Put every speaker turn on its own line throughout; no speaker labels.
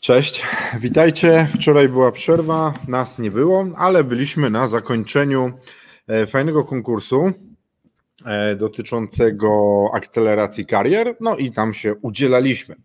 Cześć, witajcie. Wczoraj była przerwa, nas nie było, ale byliśmy na zakończeniu e, fajnego konkursu dotyczącego akceleracji karier, no i tam się udzielaliśmy.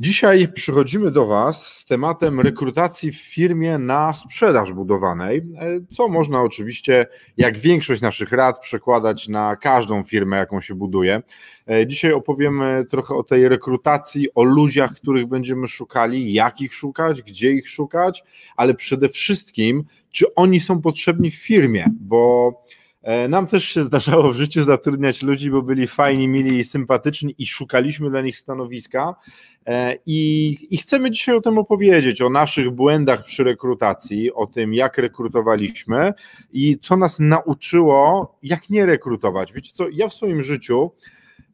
Dzisiaj przychodzimy do Was z tematem rekrutacji w firmie na sprzedaż budowanej, e, co można oczywiście, jak większość naszych rad, przekładać na każdą firmę, jaką się buduje. E, dzisiaj opowiemy trochę o tej rekrutacji, o ludziach, których będziemy szukali, jak ich szukać, gdzie ich szukać, ale przede wszystkim, czy oni są potrzebni w firmie, bo e, nam też się zdarzało w życiu zatrudniać ludzi, bo byli fajni, mili i sympatyczni i szukaliśmy dla nich stanowiska. E, I, I, chcemy dzisiaj o tym opowiedzieć, o naszych błędach przy rekrutacji, o tym, jak rekrutowaliśmy i co nas nauczyło, jak nie rekrutować. Wiecie co, ja w swoim życiu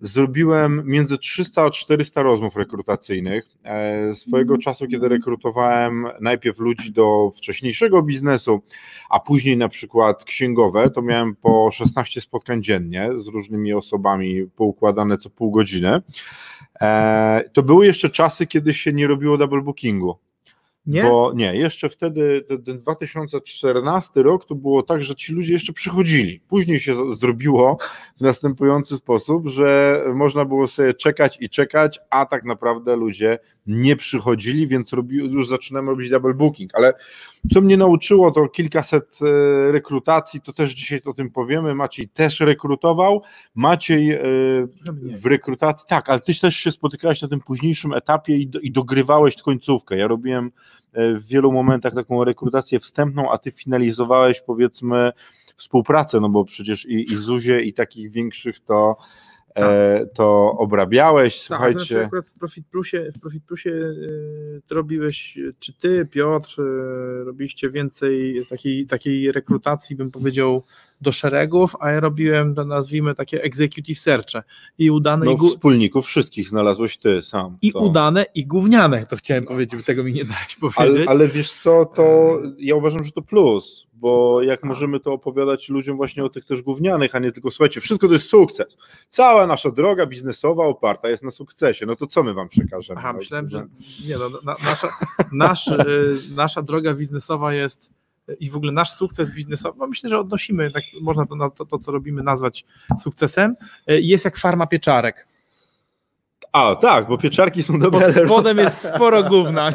zrobiłem między 300 a 400 rozmów rekrutacyjnych. E, swojego czasu, kiedy rekrutowałem najpierw ludzi do wcześniejszego biznesu, a później na przykład księgowe, to miałem po 16 spotkań dziennie z różnymi osobami poukładane co pół godziny. E, to były jeszcze czasy, kiedy się nie robiło double bookingu. Nie? Bo nie, jeszcze wtedy, ten 2014 rok to było tak, że ci ludzie jeszcze przychodzili. Później się zrobiło w następujący sposób, że można było sobie czekać i czekać, a tak naprawdę ludzie nie przychodzili, więc robi, już zaczynamy robić double booking. Ale co mnie nauczyło, to kilkaset e, rekrutacji, to też dzisiaj o tym powiemy. Maciej też rekrutował. Maciej e, w rekrutacji, tak, ale ty też się spotykałeś na tym późniejszym etapie i, i dogrywałeś końcówkę. Ja robiłem w wielu momentach taką rekrutację wstępną, a ty finalizowałeś powiedzmy współpracę, no bo przecież i, i Zuzie i takich większych to tak. E, to obrabiałeś, tak, słuchajcie. Znaczy
akurat w Profit Plusie, w Profit Plusie y, robiłeś, czy ty, Piotr, y, robiliście więcej takiej, takiej rekrutacji, bym powiedział, do szeregów, a ja robiłem, nazwijmy, takie executive searche i udane...
No, i wspólników wszystkich znalazłeś ty sam.
I to. udane, i gówniane, to chciałem powiedzieć, tego mi nie dałeś powiedzieć.
Ale, ale wiesz co, to ja uważam, że to plus, bo jak możemy to opowiadać ludziom właśnie o tych też gównianych, a nie tylko słuchajcie, wszystko to jest sukces. Cała nasza droga biznesowa oparta jest na sukcesie. No to co my wam przekażemy?
Aha, myślałem, że nie, no, na, nasza, nasz, y, nasza droga biznesowa jest i w ogóle nasz sukces biznesowy, bo myślę, że odnosimy, tak można to, to, to co robimy nazwać sukcesem, y, jest jak farma pieczarek.
A, tak, bo pieczarki są dobre.
Pod spodem jest sporo gówna.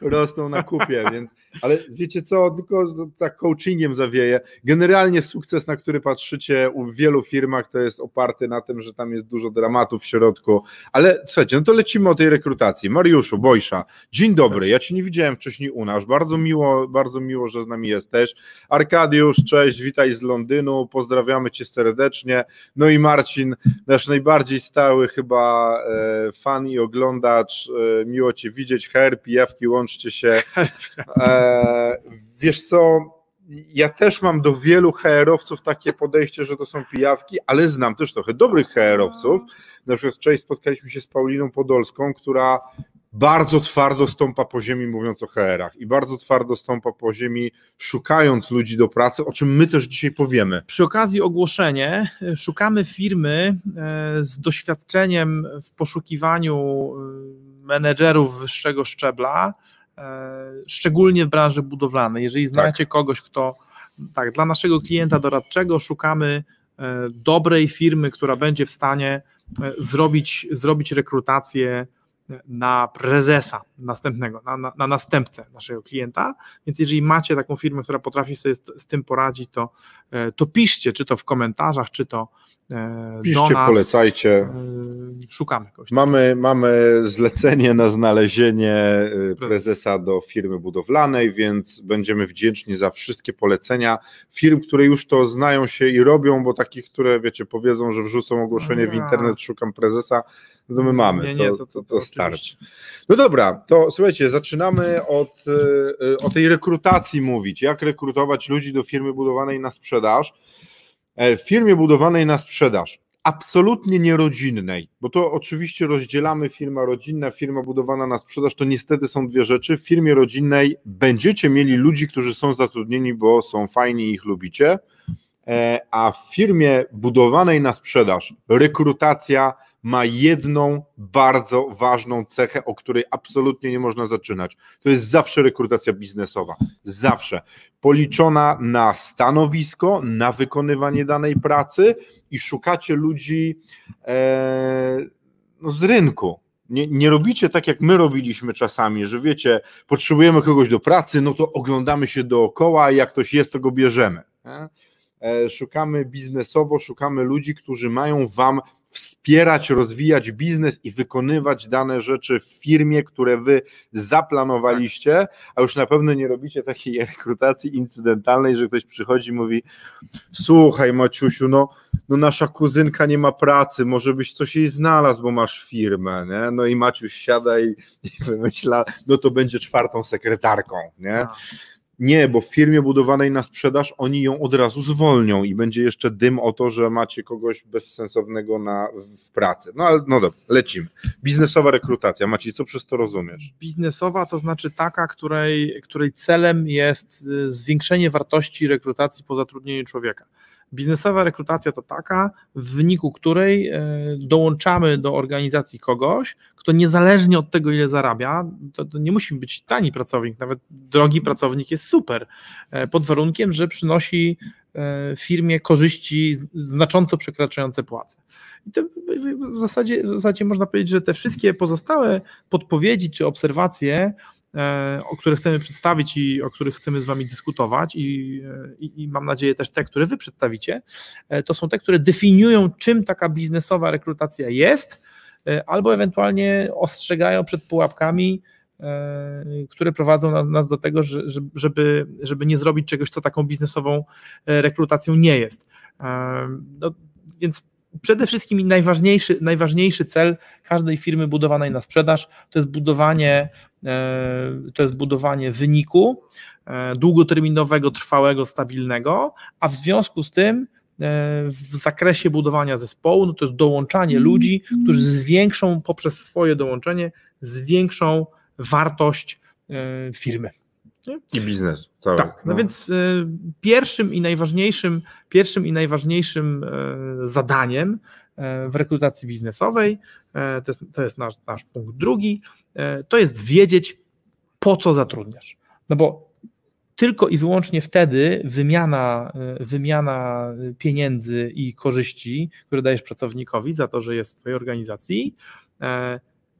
Rosną na kupie, więc. Ale wiecie co, tylko tak coachingiem zawieje. Generalnie sukces, na który patrzycie u wielu firmach, to jest oparty na tym, że tam jest dużo dramatów w środku. Ale słuchajcie, no to lecimy o tej rekrutacji. Mariuszu, Bojsza, dzień dobry. Ja cię nie widziałem wcześniej u nas. Bardzo miło, bardzo miło, że z nami jesteś. Arkadiusz, cześć, witaj z Londynu. Pozdrawiamy cię serdecznie. No i Marcin, nasz najbardziej stały chyba. E, fan i oglądacz, e, miło Cię widzieć, her, pijawki, łączcie się. E, wiesz co, ja też mam do wielu HR-owców takie podejście, że to są pijawki, ale znam też trochę dobrych HR-owców. Na przykład wczoraj spotkaliśmy się z Pauliną Podolską, która bardzo twardo stąpa po ziemi, mówiąc o HR-ach, i bardzo twardo stąpa po ziemi, szukając ludzi do pracy, o czym my też dzisiaj powiemy.
Przy okazji ogłoszenie, szukamy firmy e, z doświadczeniem w poszukiwaniu e, menedżerów wyższego szczebla, e, szczególnie w branży budowlanej. Jeżeli tak. znacie tak. kogoś, kto tak, dla naszego klienta doradczego szukamy dobrej firmy, która będzie w stanie zrobić, zrobić rekrutację na prezesa następnego, na, na, na, następcę naszego klienta. Więc jeżeli macie taką firmę, która potrafi sobie z, z tym poradzić, to, e, to piszcie, czy to w komentarzach, czy to,
Piszcie,
do nas.
polecajcie.
e, Szukamy kogoś.
Mamy, mamy zlecenie na znalezienie y, prezesa do firmy budowlanej, więc będziemy wdzięczni za wszystkie polecenia firm, które już to znają się i robią, bo takich, które wiecie, powiedzą, że wrzucą ogłoszenie w
Ja.
internet, szukam prezesa, no to my mamy,
Nie, nie,
to,
to-
to,
to-
starczy. No dobra, to słuchajcie, zaczynamy od, y, y, o tej rekrutacji mówić, jak rekrutować ludzi do firmy budowanej na sprzedaż. E, W firmie budowanej na sprzedaż, absolutnie nierodzinnej, bo to oczywiście rozdzielamy firma rodzinna, firma budowana na sprzedaż, to niestety są dwie rzeczy. W firmie rodzinnej będziecie mieli ludzi, którzy są zatrudnieni, bo są fajni i ich lubicie, E, a w firmie budowanej na sprzedaż rekrutacja ma jedną bardzo ważną cechę, o której absolutnie nie można zaczynać. To jest zawsze rekrutacja biznesowa. Zawsze. Policzona na stanowisko, na wykonywanie danej pracy i szukacie ludzi e, no, z rynku. Nie, nie robicie tak, jak my robiliśmy czasami, że wiecie, potrzebujemy kogoś do pracy, no to oglądamy się dookoła, a jak ktoś jest, to go bierzemy. Nie? E, Szukamy biznesowo, szukamy ludzi, którzy mają Wam wspierać, rozwijać biznes i wykonywać dane rzeczy w firmie, które Wy zaplanowaliście, a już na pewno nie robicie takiej rekrutacji incydentalnej, że ktoś przychodzi i mówi: Słuchaj, Maciusiu, no, no nasza kuzynka nie ma pracy, może byś coś jej znalazł, bo masz firmę. Nie? No i Maciuś siada i, i wymyśla, no to będzie czwartą sekretarką. Nie? Nie, bo w firmie budowanej na sprzedaż oni ją od razu zwolnią i będzie jeszcze dym o to, że macie kogoś bezsensownego na, w pracy. No ale no dobra, lecimy. Biznesowa rekrutacja. Maciej, co przez to rozumiesz?
Biznesowa to znaczy taka, której, której celem jest y, zwiększenie wartości rekrutacji po zatrudnieniu człowieka. Biznesowa rekrutacja to taka, w wyniku której e, dołączamy do organizacji kogoś, kto niezależnie od tego, ile zarabia, to, to nie musi być tani pracownik, nawet drogi pracownik jest super, e, pod warunkiem, że przynosi e, firmie korzyści znacząco przekraczające płace. I to w zasadzie, w zasadzie można powiedzieć, że te wszystkie pozostałe podpowiedzi czy obserwacje, które chcemy przedstawić i o których chcemy z Wami dyskutować, i, e, i, i mam nadzieję też te, które Wy przedstawicie, e, to są te, które definiują, czym taka biznesowa rekrutacja jest, e, albo ewentualnie ostrzegają przed pułapkami, e, które prowadzą na- nas do tego, że- że- żeby, żeby nie zrobić czegoś, co taką biznesową e, rekrutacją nie jest. E, No, więc przede wszystkim najważniejszy, najważniejszy cel każdej firmy budowanej na sprzedaż to jest budowanie, e, to jest budowanie wyniku e, długoterminowego, trwałego, stabilnego, a w związku z tym e, w zakresie budowania zespołu, no to jest dołączanie ludzi, którzy zwiększą poprzez swoje dołączenie, zwiększą wartość e, firmy.
I biznes. Cały.
Tak, no więc y, pierwszym i najważniejszym, pierwszym i najważniejszym e, zadaniem e, w rekrutacji biznesowej, to jest, to jest nasz, nasz punkt drugi, to jest wiedzieć, po co zatrudniasz. No bo tylko i wyłącznie wtedy wymiana, wymiana pieniędzy i korzyści, które dajesz pracownikowi za to, że jest w Twojej organizacji,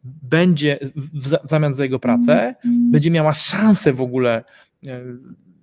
będzie w, zamian za jego pracę, będzie miała szansę w ogóle e,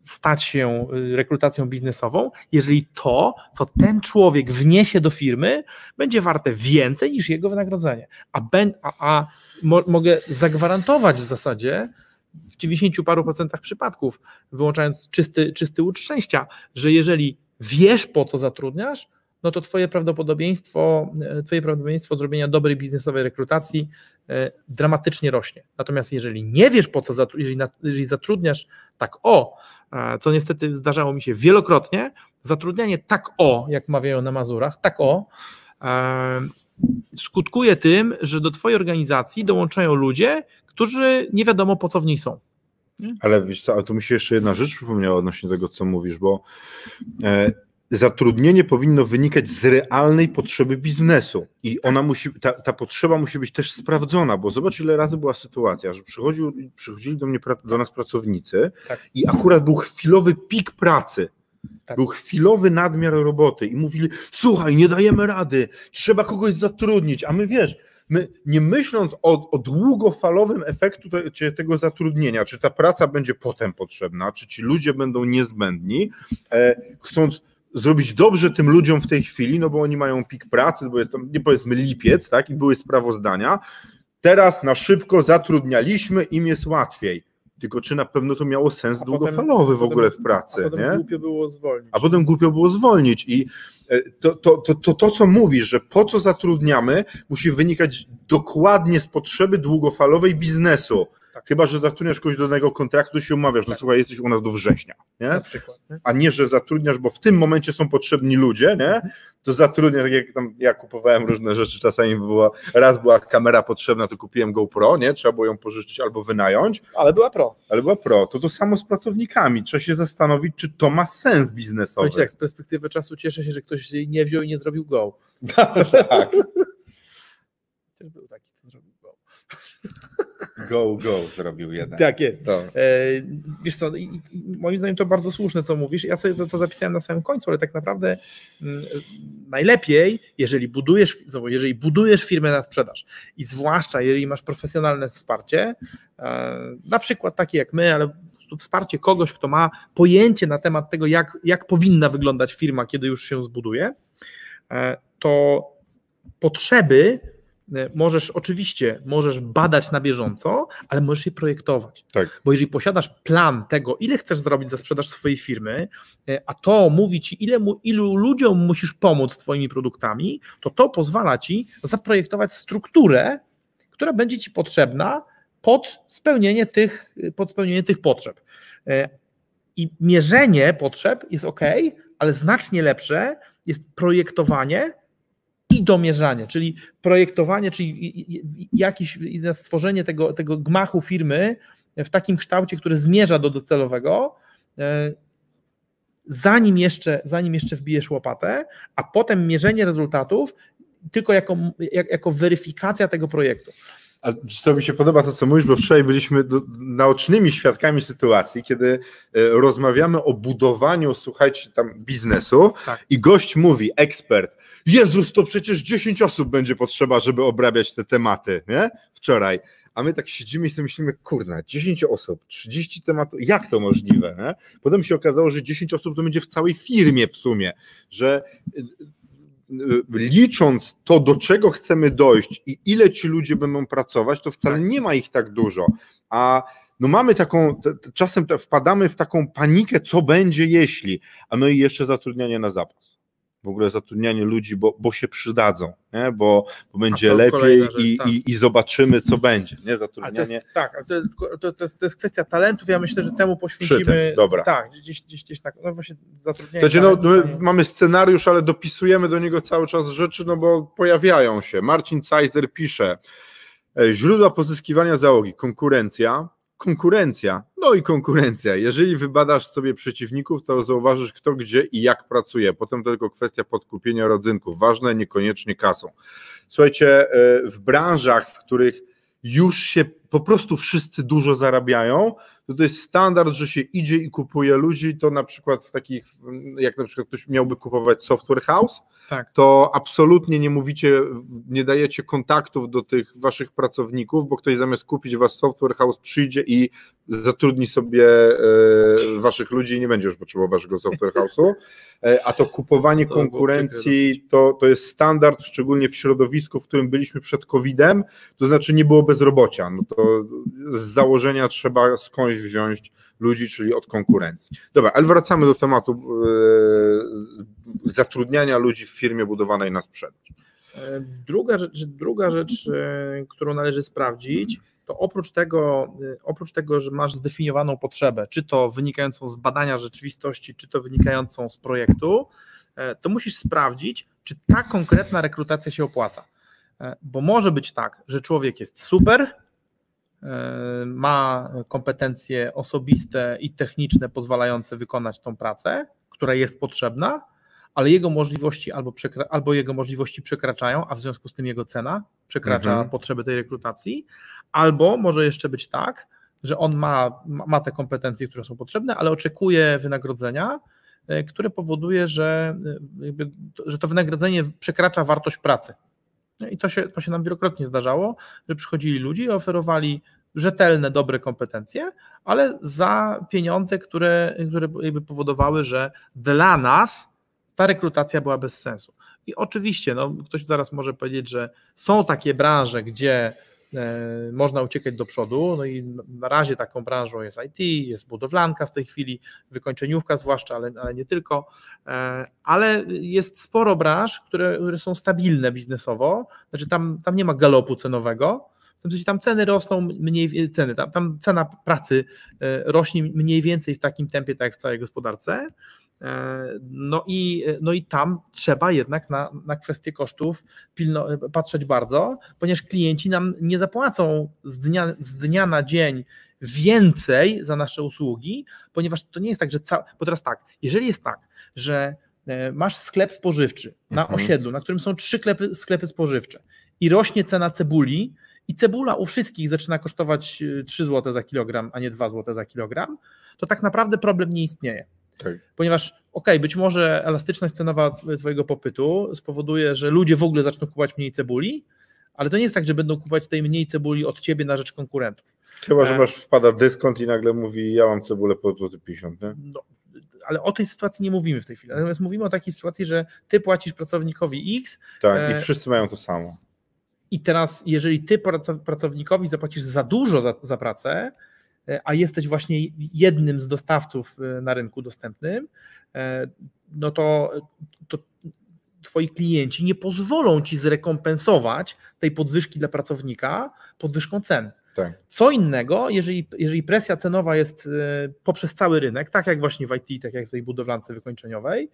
stać się e, rekrutacją biznesową, jeżeli to, co ten człowiek wniesie do firmy, będzie warte więcej niż jego wynagrodzenie. A, ben, a, a mo, mogę zagwarantować w zasadzie w 90 paru procentach przypadków, wyłączając czysty, czysty łód szczęścia, że jeżeli wiesz, po co zatrudniasz, no to twoje prawdopodobieństwo, e, twoje prawdopodobieństwo zrobienia dobrej biznesowej rekrutacji e, dramatycznie rośnie. Natomiast jeżeli nie wiesz po co, jeżeli, jeżeli zatrudniasz tak o, e, co niestety zdarzało mi się wielokrotnie, zatrudnianie tak o, jak mawiają na Mazurach, tak o, skutkuje tym, że do twojej organizacji dołączają ludzie, którzy nie wiadomo po co w niej są.
Ale wiesz co, ale tu mi się jeszcze jedna rzecz przypomniała odnośnie tego, co mówisz, bo zatrudnienie powinno wynikać z realnej potrzeby biznesu i ona musi, ta, ta potrzeba musi być też sprawdzona, bo zobacz ile razy była sytuacja, że przychodził, przychodzili do mnie, do nas pracownicy
Tak.
i akurat był chwilowy pik pracy,
Tak.
był chwilowy nadmiar roboty i mówili, słuchaj, nie dajemy rady, trzeba kogoś zatrudnić, a my wiesz, my nie myśląc o, o długofalowym efektu te, czy tego zatrudnienia, czy ta praca będzie potem potrzebna, czy ci ludzie będą niezbędni, e, chcąc zrobić dobrze tym ludziom w tej chwili, no bo oni mają pik pracy, bo jest to, nie powiedzmy lipiec, tak, i były sprawozdania. Teraz na szybko zatrudnialiśmy, im jest łatwiej. Tylko czy na pewno to miało sens
A
długofalowy
potem-
w ogóle w pracy,
A potem
nie?
głupio było zwolnić.
a potem głupio było zwolnić. I e, to, to, to, to, to, co mówisz, że po co zatrudniamy, musi wynikać dokładnie z potrzeby długofalowej biznesu.
Tak.
Chyba, że zatrudniasz kogoś do danego kontraktu się umawiasz,
Tak.
słuchaj, jesteś u nas do września, nie?
Na przykład. Nie?
a nie, że zatrudniasz, bo w tym momencie są potrzebni ludzie, nie? to zatrudniasz, tak jak tam ja kupowałem różne rzeczy, czasami było, raz była kamera potrzebna, to kupiłem GoPro, nie? trzeba było ją pożyczyć albo wynająć,
Ale była pro.
ale była pro, to to samo z pracownikami, trzeba się zastanowić, czy to ma sens biznesowy.
Powiem tak, z perspektywy czasu cieszę się, że ktoś jej nie wziął i nie zrobił go.
tak.
Też był taki, co zrobił go.
Go, zrobił jeden.
Tak jest.
To.
E, wiesz co, moim zdaniem to bardzo słuszne, co mówisz. Ja sobie to, to zapisałem na samym końcu, ale tak naprawdę mm, najlepiej, jeżeli budujesz, jeżeli budujesz firmę na sprzedaż i zwłaszcza jeżeli masz profesjonalne wsparcie, e, na przykład takie jak my, ale wsparcie kogoś, kto ma pojęcie na temat tego, jak, jak powinna wyglądać firma, kiedy już się zbuduje, e, to potrzeby e, możesz oczywiście możesz badać na bieżąco, ale możesz je projektować.
Tak.
Bo jeżeli posiadasz plan tego, ile chcesz zrobić za sprzedaż swojej firmy, e, a to mówi ci, ile, mu- ilu ludziom musisz pomóc twoimi produktami, to to pozwala ci zaprojektować strukturę, która będzie ci potrzebna pod spełnienie tych, pod spełnienie tych potrzeb. E, I mierzenie potrzeb jest ok, ale znacznie lepsze jest projektowanie i domierzanie, czyli projektowanie, czyli i stworzenie tego, tego gmachu firmy w takim kształcie, który zmierza do docelowego, e, zanim jeszcze, zanim jeszcze wbijesz łopatę, a potem mierzenie rezultatów tylko jako, jak, jako weryfikacja tego projektu.
A co mi się podoba to, co mówisz, bo wczoraj byliśmy do, naocznymi świadkami sytuacji, kiedy e, rozmawiamy o budowaniu, słuchajcie, tam biznesu
Tak.
i gość mówi, ekspert, Jezus, to przecież 10 osób będzie potrzeba, żeby obrabiać te tematy, nie? Wczoraj. A my tak siedzimy i sobie myślimy, kurna, 10 osób, 30 tematów, jak to możliwe? Nie? Potem się okazało, że 10 osób to będzie w całej firmie w sumie, że y, y, licząc to, do czego chcemy dojść i ile ci ludzie będą pracować, to wcale nie ma ich tak dużo. A no mamy taką, czasem wpadamy w taką panikę, co będzie jeśli, a no i jeszcze zatrudnianie na zapas. W ogóle zatrudnianie ludzi, bo, bo się przydadzą, nie? Bo, bo będzie lepiej
rzecz,
i,
tak.
i, i zobaczymy, co będzie. Nie?
Ale to
Zatrudnianie
jest, tak, ale to, to, to, jest, to jest kwestia talentów. Ja myślę, że temu poświęcimy.
Dobra.
Tak, gdzieś, gdzieś, gdzieś tak. No właśnie zatrudnienie.
Znaczy, no, mamy scenariusz, ale dopisujemy do niego cały czas rzeczy, no bo pojawiają się. Marcin Cajzer pisze, e, źródła pozyskiwania załogi, konkurencja, konkurencja, no i konkurencja. Jeżeli wybadasz sobie przeciwników, to zauważysz kto, gdzie i jak pracuje. Potem to tylko kwestia podkupienia rodzynków. Ważne niekoniecznie kasą. Słuchajcie, e, w branżach, w których już się po prostu wszyscy dużo zarabiają, to to jest standard, że się idzie i kupuje ludzi, to na przykład w takich, jak na przykład ktoś miałby kupować software house,
Tak.
to absolutnie nie mówicie, nie dajecie kontaktów do tych waszych pracowników, bo ktoś zamiast kupić was software house przyjdzie i zatrudni sobie e, waszych ludzi i nie będzie już potrzebował waszego software house'u, e, a to kupowanie
To
konkurencji to, to jest standard, szczególnie w środowisku, w którym byliśmy przed COVID-em, to znaczy nie było bezrobocia, no to z założenia trzeba skądś wziąć ludzi, czyli od konkurencji. Dobra, ale wracamy do tematu e, zatrudniania ludzi w firmie budowanej na sprzedaż.
E, Druga rzecz, druga rzecz, e, którą należy sprawdzić, to oprócz tego, oprócz tego, że masz zdefiniowaną potrzebę, czy to wynikającą z badania rzeczywistości, czy to wynikającą z projektu, to musisz sprawdzić, czy ta konkretna rekrutacja się opłaca. Bo może być tak, że człowiek jest super, ma kompetencje osobiste i techniczne pozwalające wykonać tą pracę, która jest potrzebna, ale jego możliwości albo, przekra- albo jego możliwości przekraczają, a w związku z tym jego cena przekracza
Mhm.
potrzeby tej rekrutacji, albo może jeszcze być tak, że on ma, ma te kompetencje, które są potrzebne, ale oczekuje wynagrodzenia, e, które powoduje, że, e, jakby, że to wynagrodzenie przekracza wartość pracy. I to się, to się nam wielokrotnie zdarzało, że przychodzili ludzie i oferowali rzetelne, dobre kompetencje, ale za pieniądze, które, które jakby powodowały, że dla nas ta rekrutacja była bez sensu. I oczywiście, no, ktoś zaraz może powiedzieć, że są takie branże, gdzie e, można uciekać do przodu, no i na razie taką branżą jest IT, jest budowlanka w tej chwili, wykończeniówka zwłaszcza, ale, ale nie tylko, e, ale jest sporo branż, które, które są stabilne biznesowo, znaczy tam, tam nie ma galopu cenowego, w tym sensie tam ceny rosną mniej, ceny, tam, tam cena pracy e, rośnie mniej więcej w takim tempie, tak jak w całej gospodarce, E, no i, no i tam trzeba jednak na, na kwestię kosztów pilno, patrzeć bardzo, ponieważ klienci nam nie zapłacą z dnia, z dnia na dzień więcej za nasze usługi, ponieważ to nie jest tak, że ca... bo teraz tak, jeżeli jest tak, że e, masz sklep spożywczy na mhm. osiedlu, na którym są trzy sklepy, sklepy spożywcze i rośnie cena cebuli i cebula u wszystkich zaczyna kosztować 3 e, zł za kilogram, a nie 2 zł za kilogram, to tak naprawdę problem nie istnieje. Tak. Ponieważ, ok, być może elastyczność cenowa Twojego popytu spowoduje, że ludzie w ogóle zaczną kupować mniej cebuli, ale to nie jest tak, że będą kupować tej mniej cebuli od Ciebie na rzecz konkurentów.
Chyba, że e, masz wpada dyskont i nagle mówi, ja mam cebulę po 50, nie? No,
ale o tej sytuacji nie mówimy w tej chwili. Natomiast mówimy o takiej sytuacji, że Ty płacisz pracownikowi X.
Tak, e... i wszyscy mają to samo.
I teraz, jeżeli Ty pracownikowi zapłacisz za dużo za, za pracę, E, a jesteś właśnie jednym z dostawców e, na rynku dostępnym, e, no to, to twoi klienci nie pozwolą ci zrekompensować tej podwyżki dla pracownika podwyżką cen. Tak. Co innego, jeżeli, jeżeli presja cenowa jest poprzez cały rynek, tak jak właśnie w IT, tak jak w tej budowlance wykończeniowej,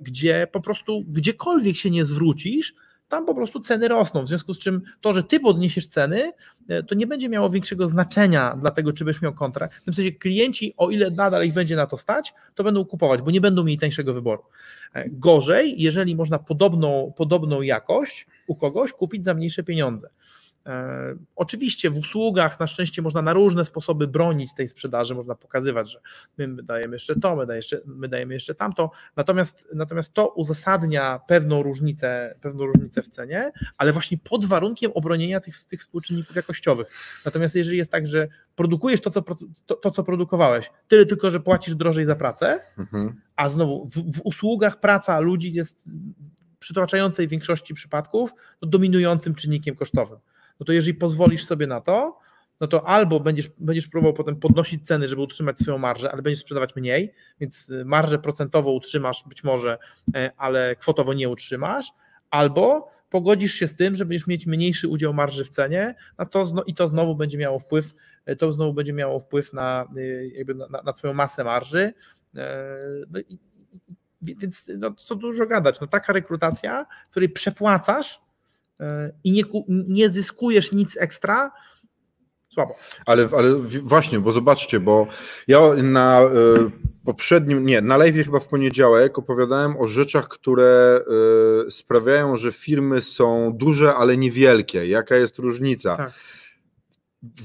gdzie po prostu gdziekolwiek się nie zwrócisz, tam po prostu ceny rosną, w związku z czym to, że ty podniesiesz ceny, e, to nie będzie miało większego znaczenia dla tego, czy byś miał kontrakt. W tym sensie klienci, o ile nadal ich będzie na to stać, to będą kupować, bo nie będą mieli tańszego wyboru. E, gorzej, jeżeli można podobną, podobną jakość u kogoś kupić za mniejsze pieniądze. E, oczywiście w usługach na szczęście można na różne sposoby bronić tej sprzedaży, można pokazywać, że my dajemy jeszcze to, my, jeszcze, my dajemy jeszcze tamto, natomiast, natomiast to uzasadnia pewną różnicę, pewną różnicę w cenie, ale właśnie pod warunkiem obronienia tych, tych współczynników jakościowych. Natomiast jeżeli jest tak, że produkujesz to, co, to, to co produkowałeś, tyle tylko, że płacisz drożej za pracę, mhm. a znowu w, w usługach praca ludzi jest w przytłaczającej większości przypadków no, dominującym czynnikiem kosztowym no to jeżeli pozwolisz sobie na to, no to albo będziesz, będziesz próbował potem podnosić ceny, żeby utrzymać swoją marżę, ale będziesz sprzedawać mniej, więc y, marżę procentową utrzymasz być może, e, ale kwotowo nie utrzymasz, albo pogodzisz się z tym, że będziesz mieć mniejszy udział marży w cenie, no to, i to znowu będzie miało wpływ, e, to znowu będzie miało wpływ na, y, jakby na, na twoją masę marży. E, no i, więc no, co dużo gadać, no taka rekrutacja, której przepłacasz i nie, nie zyskujesz nic ekstra, słabo.
Ale, ale właśnie, bo zobaczcie, bo ja na e, poprzednim, nie, na live chyba w poniedziałek opowiadałem o rzeczach, które e, sprawiają, że firmy są duże, ale niewielkie. Jaka jest różnica? Tak.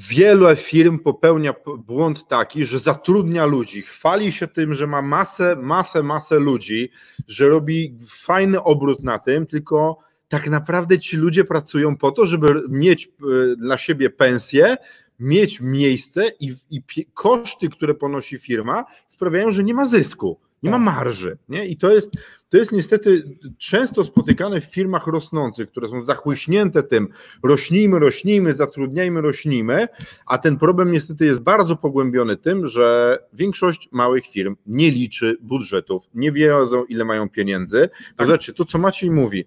Wiele firm popełnia błąd taki, że zatrudnia ludzi, chwali się tym, że ma masę, masę, masę ludzi, że robi fajny obrót na tym, tylko tak naprawdę ci ludzie pracują po to, żeby mieć e, dla siebie pensję, mieć miejsce i, i koszty, które ponosi firma, sprawiają, że nie ma zysku, nie ma tak. marży. Nie? I to jest, to jest niestety często spotykane w firmach rosnących, które są zachłyśnięte tym, rośnijmy, rośnijmy, zatrudniajmy, rośnijmy, a ten problem niestety jest bardzo pogłębiony tym, że większość małych firm nie liczy budżetów, nie wiedzą, ile mają pieniędzy. Tak. Zobaczcie, to co Maciej mówi,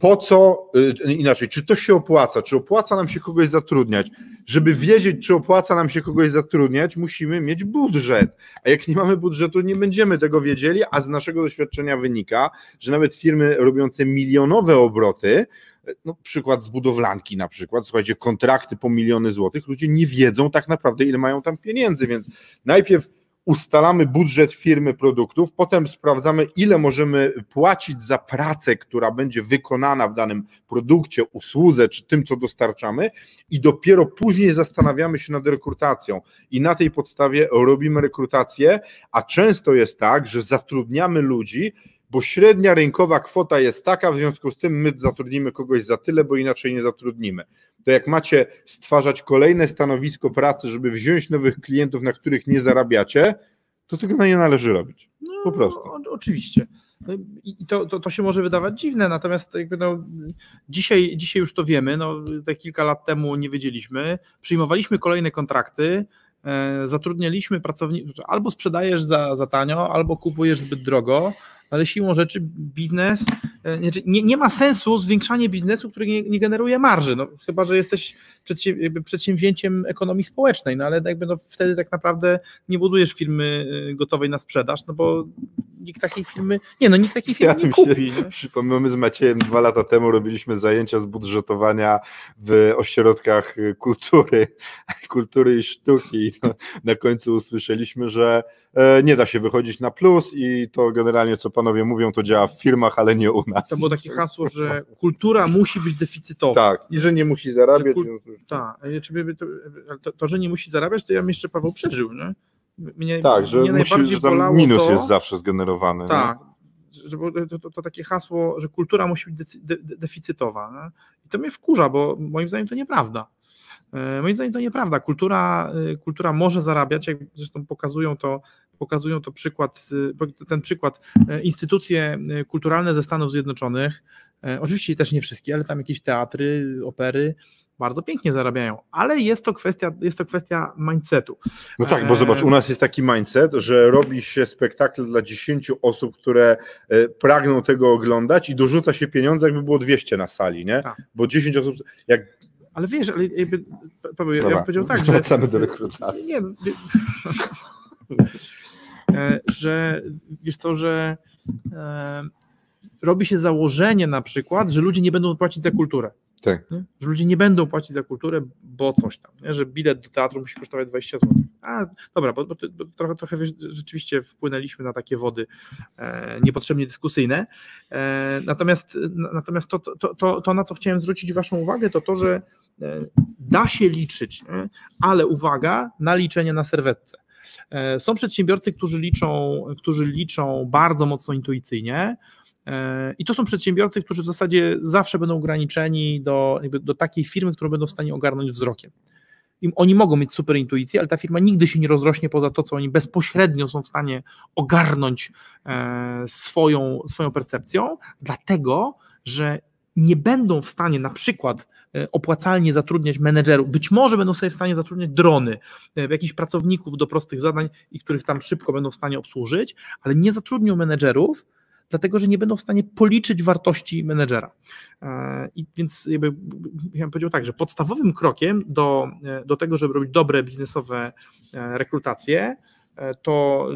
po co, y, inaczej, czy to się opłaca, czy opłaca nam się kogoś zatrudniać. Żeby wiedzieć, czy opłaca nam się kogoś zatrudniać, musimy mieć budżet. A jak nie mamy budżetu, nie będziemy tego wiedzieli, a z naszego doświadczenia wynika, że nawet firmy robiące milionowe obroty, no, przykład z budowlanki na przykład, słuchajcie, kontrakty po miliony złotych, ludzie nie wiedzą tak naprawdę, ile mają tam pieniędzy, więc najpierw ustalamy budżet firmy produktów, potem sprawdzamy, ile możemy płacić za pracę, która będzie wykonana w danym produkcie, usłudze czy tym, co dostarczamy, i dopiero później zastanawiamy się nad rekrutacją. I na tej podstawie robimy rekrutację, a często jest tak, że zatrudniamy ludzi, bo średnia rynkowa kwota jest taka, w związku z tym my zatrudnimy kogoś za tyle, bo inaczej nie zatrudnimy. To jak macie stwarzać kolejne stanowisko pracy, żeby wziąć nowych klientów, na których nie zarabiacie, to tego nie należy robić. Po no, prostu.
O, oczywiście. No I to, to, to się może wydawać dziwne, natomiast jakby no, dzisiaj, dzisiaj już to wiemy, no, te kilka lat temu nie wiedzieliśmy, przyjmowaliśmy kolejne kontrakty, e, zatrudnialiśmy pracowników, albo sprzedajesz za, za tanio, albo kupujesz zbyt drogo, ale siłą rzeczy biznes, e, znaczy nie, nie ma sensu zwiększanie biznesu, który nie, nie generuje marży, no, chyba, że jesteś przedsięwzięciem ekonomii społecznej, no ale jakby no, wtedy tak naprawdę nie budujesz firmy e, gotowej na sprzedaż, no bo nikt takiej firmy, nie no, nikt takiej firmy ja nie kupi.
Się, przypomnę, z Maciejem dwa lata temu robiliśmy zajęcia z budżetowania w ośrodkach kultury, kultury i sztuki. No, na końcu usłyszeliśmy, że e, nie da się wychodzić na plus i to generalnie, co panowie mówią, to działa w firmach, ale nie u nas.
To było takie hasło, że kultura musi być deficytowa.
Tak, i że nie musi zarabiać. Kul...
Tak, to, to, to, że nie musi zarabiać, to ja bym jeszcze Paweł przeżył, nie?
Mnie, tak, że, mnie musi, że tam minus to, jest zawsze generowany.
Tak, że, to, to, to, takie hasło, że kultura musi być de, de, deficytowa. Nie? I to mnie wkurza, bo moim zdaniem to nieprawda. E, moim zdaniem to nieprawda. Kultura, e, kultura może zarabiać, jak zresztą pokazują to, pokazują to przykład, e, ten przykład instytucje kulturalne ze Stanów Zjednoczonych, oczywiście też nie wszystkie, ale tam jakieś teatry, opery, bardzo pięknie zarabiają, ale jest to kwestia, jest to kwestia mindsetu.
No tak, bo zobacz, u nas jest taki mindset, że robi się spektakl dla 10 osób, które e, pragną tego oglądać i dorzuca się pieniądze, jakby było 200 na sali, nie? Tak. Bo 10 osób, jak
ale wiesz, ale jakby, Paweł, ja, ja bym powiedział tak, że...
Wracamy do rekrutacji. Nie,
e, że wiesz co, że e, robi się założenie na przykład, że ludzie nie będą płacić za kulturę.
Tak.
Że ludzie nie będą płacić za kulturę, bo coś tam, nie? że bilet do teatru musi kosztować 20 zł. A dobra, bo, bo, bo trochę, trochę wiesz, rzeczywiście wpłynęliśmy na takie wody e, niepotrzebnie dyskusyjne. E, natomiast natomiast to, to, to, to, na co chciałem zwrócić Waszą uwagę, to to, że e, da się liczyć, nie? ale uwaga, na liczenie na serwetce. E, są przedsiębiorcy, którzy liczą, którzy liczą bardzo mocno intuicyjnie, i to są przedsiębiorcy, którzy w zasadzie zawsze będą ograniczeni do, do takiej firmy, którą będą w stanie ogarnąć wzrokiem. I oni mogą mieć super intuicję, ale ta firma nigdy się nie rozrośnie poza to, co oni bezpośrednio są w stanie ogarnąć e, swoją, swoją percepcją, dlatego że nie będą w stanie na przykład e, opłacalnie zatrudniać menedżerów, być może będą sobie w stanie zatrudniać drony, e, jakichś pracowników do prostych zadań i których tam szybko będą w stanie obsłużyć, ale nie zatrudnią menedżerów, dlatego że nie będą w stanie policzyć wartości menedżera. E, I więc jakby, ja bym powiedział tak, że podstawowym krokiem do, e, do tego, żeby robić dobre biznesowe e, rekrutacje, to,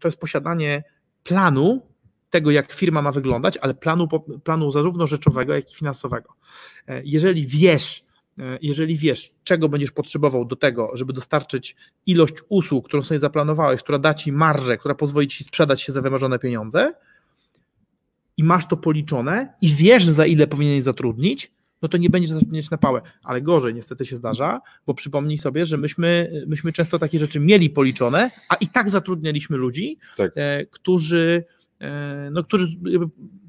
to jest posiadanie planu tego, jak firma ma wyglądać, ale planu, planu zarówno rzeczowego, jak i finansowego. Jeżeli wiesz, jeżeli wiesz, czego będziesz potrzebował do tego, żeby dostarczyć ilość usług, którą sobie zaplanowałeś, która da ci marżę, która pozwoli ci sprzedać się za wymarzone pieniądze, i masz to policzone i wiesz, za ile powinieneś zatrudnić, no to nie będziesz zatrudniać na pałę. Ale gorzej niestety się zdarza, bo przypomnij sobie, że myśmy, myśmy często takie rzeczy mieli policzone, a i tak zatrudnialiśmy ludzi, tak. e, którzy no, którzy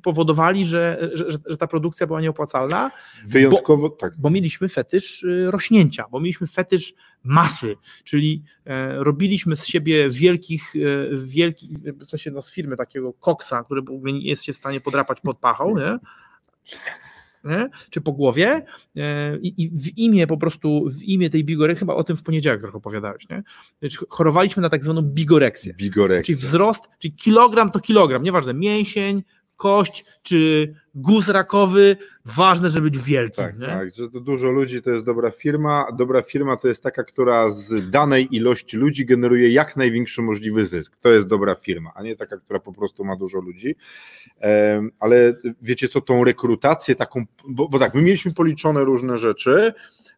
powodowali, że, że, że, ta produkcja była nieopłacalna.
Wyjątkowo
bo,
tak.
Bo mieliśmy fetysz y, rośnięcia, bo mieliśmy fetysz masy, czyli e, robiliśmy z siebie wielkich, e, wielkich w sensie no, z firmy takiego koksa, który nie jest się w stanie podrapać pod pachą, nie? Nie? czy po głowie e, i, i, w imię po prostu, w imię tej bigoreksji, chyba o tym w poniedziałek trochę opowiadałeś, nie? chorowaliśmy na tak zwaną bigoreksję.
Bigoreksja.
Czyli wzrost, czyli kilogram to kilogram, nieważne, mięsień, kość czy guz rakowy, ważne, żeby być wielkim.
Tak, nie? tak, że to dużo ludzi to jest dobra firma, dobra firma to jest taka, która z danej ilości ludzi generuje jak największy możliwy zysk. To jest dobra firma, a nie taka, która po prostu ma dużo ludzi. Ale wiecie co, tą rekrutację taką, bo, bo tak, my mieliśmy policzone różne rzeczy,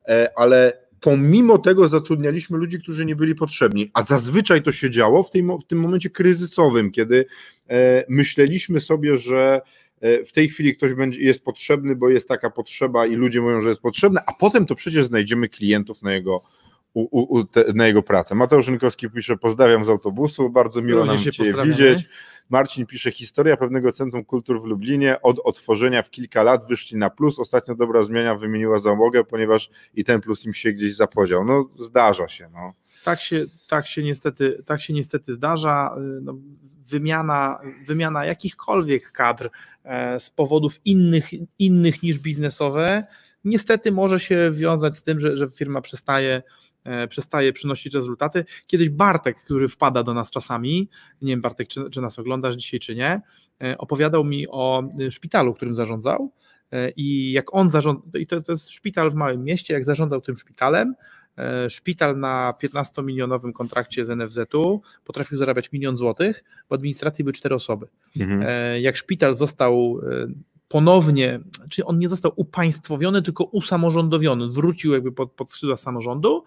e, ale pomimo tego zatrudnialiśmy ludzi, którzy nie byli potrzebni, a zazwyczaj to się działo w, tej, w tym momencie kryzysowym, kiedy e, myśleliśmy sobie, że e, w tej chwili ktoś będzie, jest potrzebny, bo jest taka potrzeba i ludzie mówią, że jest potrzebny, a potem to przecież znajdziemy klientów na jego u, u, te, na jego pracę. Mateusz Rynkowski pisze, pozdrawiam z autobusu, bardzo miło nam Cię widzieć. Marcin pisze, historia pewnego Centrum Kultur w Lublinie od otworzenia w kilka lat wyszli na plus, ostatnio dobra zmiana wymieniła załogę, ponieważ i ten plus im się gdzieś zapodział. No zdarza się. No.
Tak się, tak się, niestety, tak się niestety zdarza. No, wymiana, wymiana jakichkolwiek kadr z powodów innych, innych niż biznesowe, niestety może się wiązać z tym, że, że firma przestaje przestaje przynosić rezultaty. Kiedyś Bartek, który wpada do nas czasami, nie wiem Bartek, czy, czy nas oglądasz dzisiaj, czy nie, opowiadał mi o szpitalu, którym zarządzał i jak on zarządzał, i to, to jest szpital w małym mieście, jak zarządzał tym szpitalem, E, szpital na 15-milionowym kontrakcie z NFZ-u potrafił zarabiać milion złotych, w administracji były cztery osoby. Mhm. E, jak szpital został e, ponownie, czyli on nie został upaństwowiony, tylko usamorządowiony, wrócił jakby pod, pod skrzydła samorządu,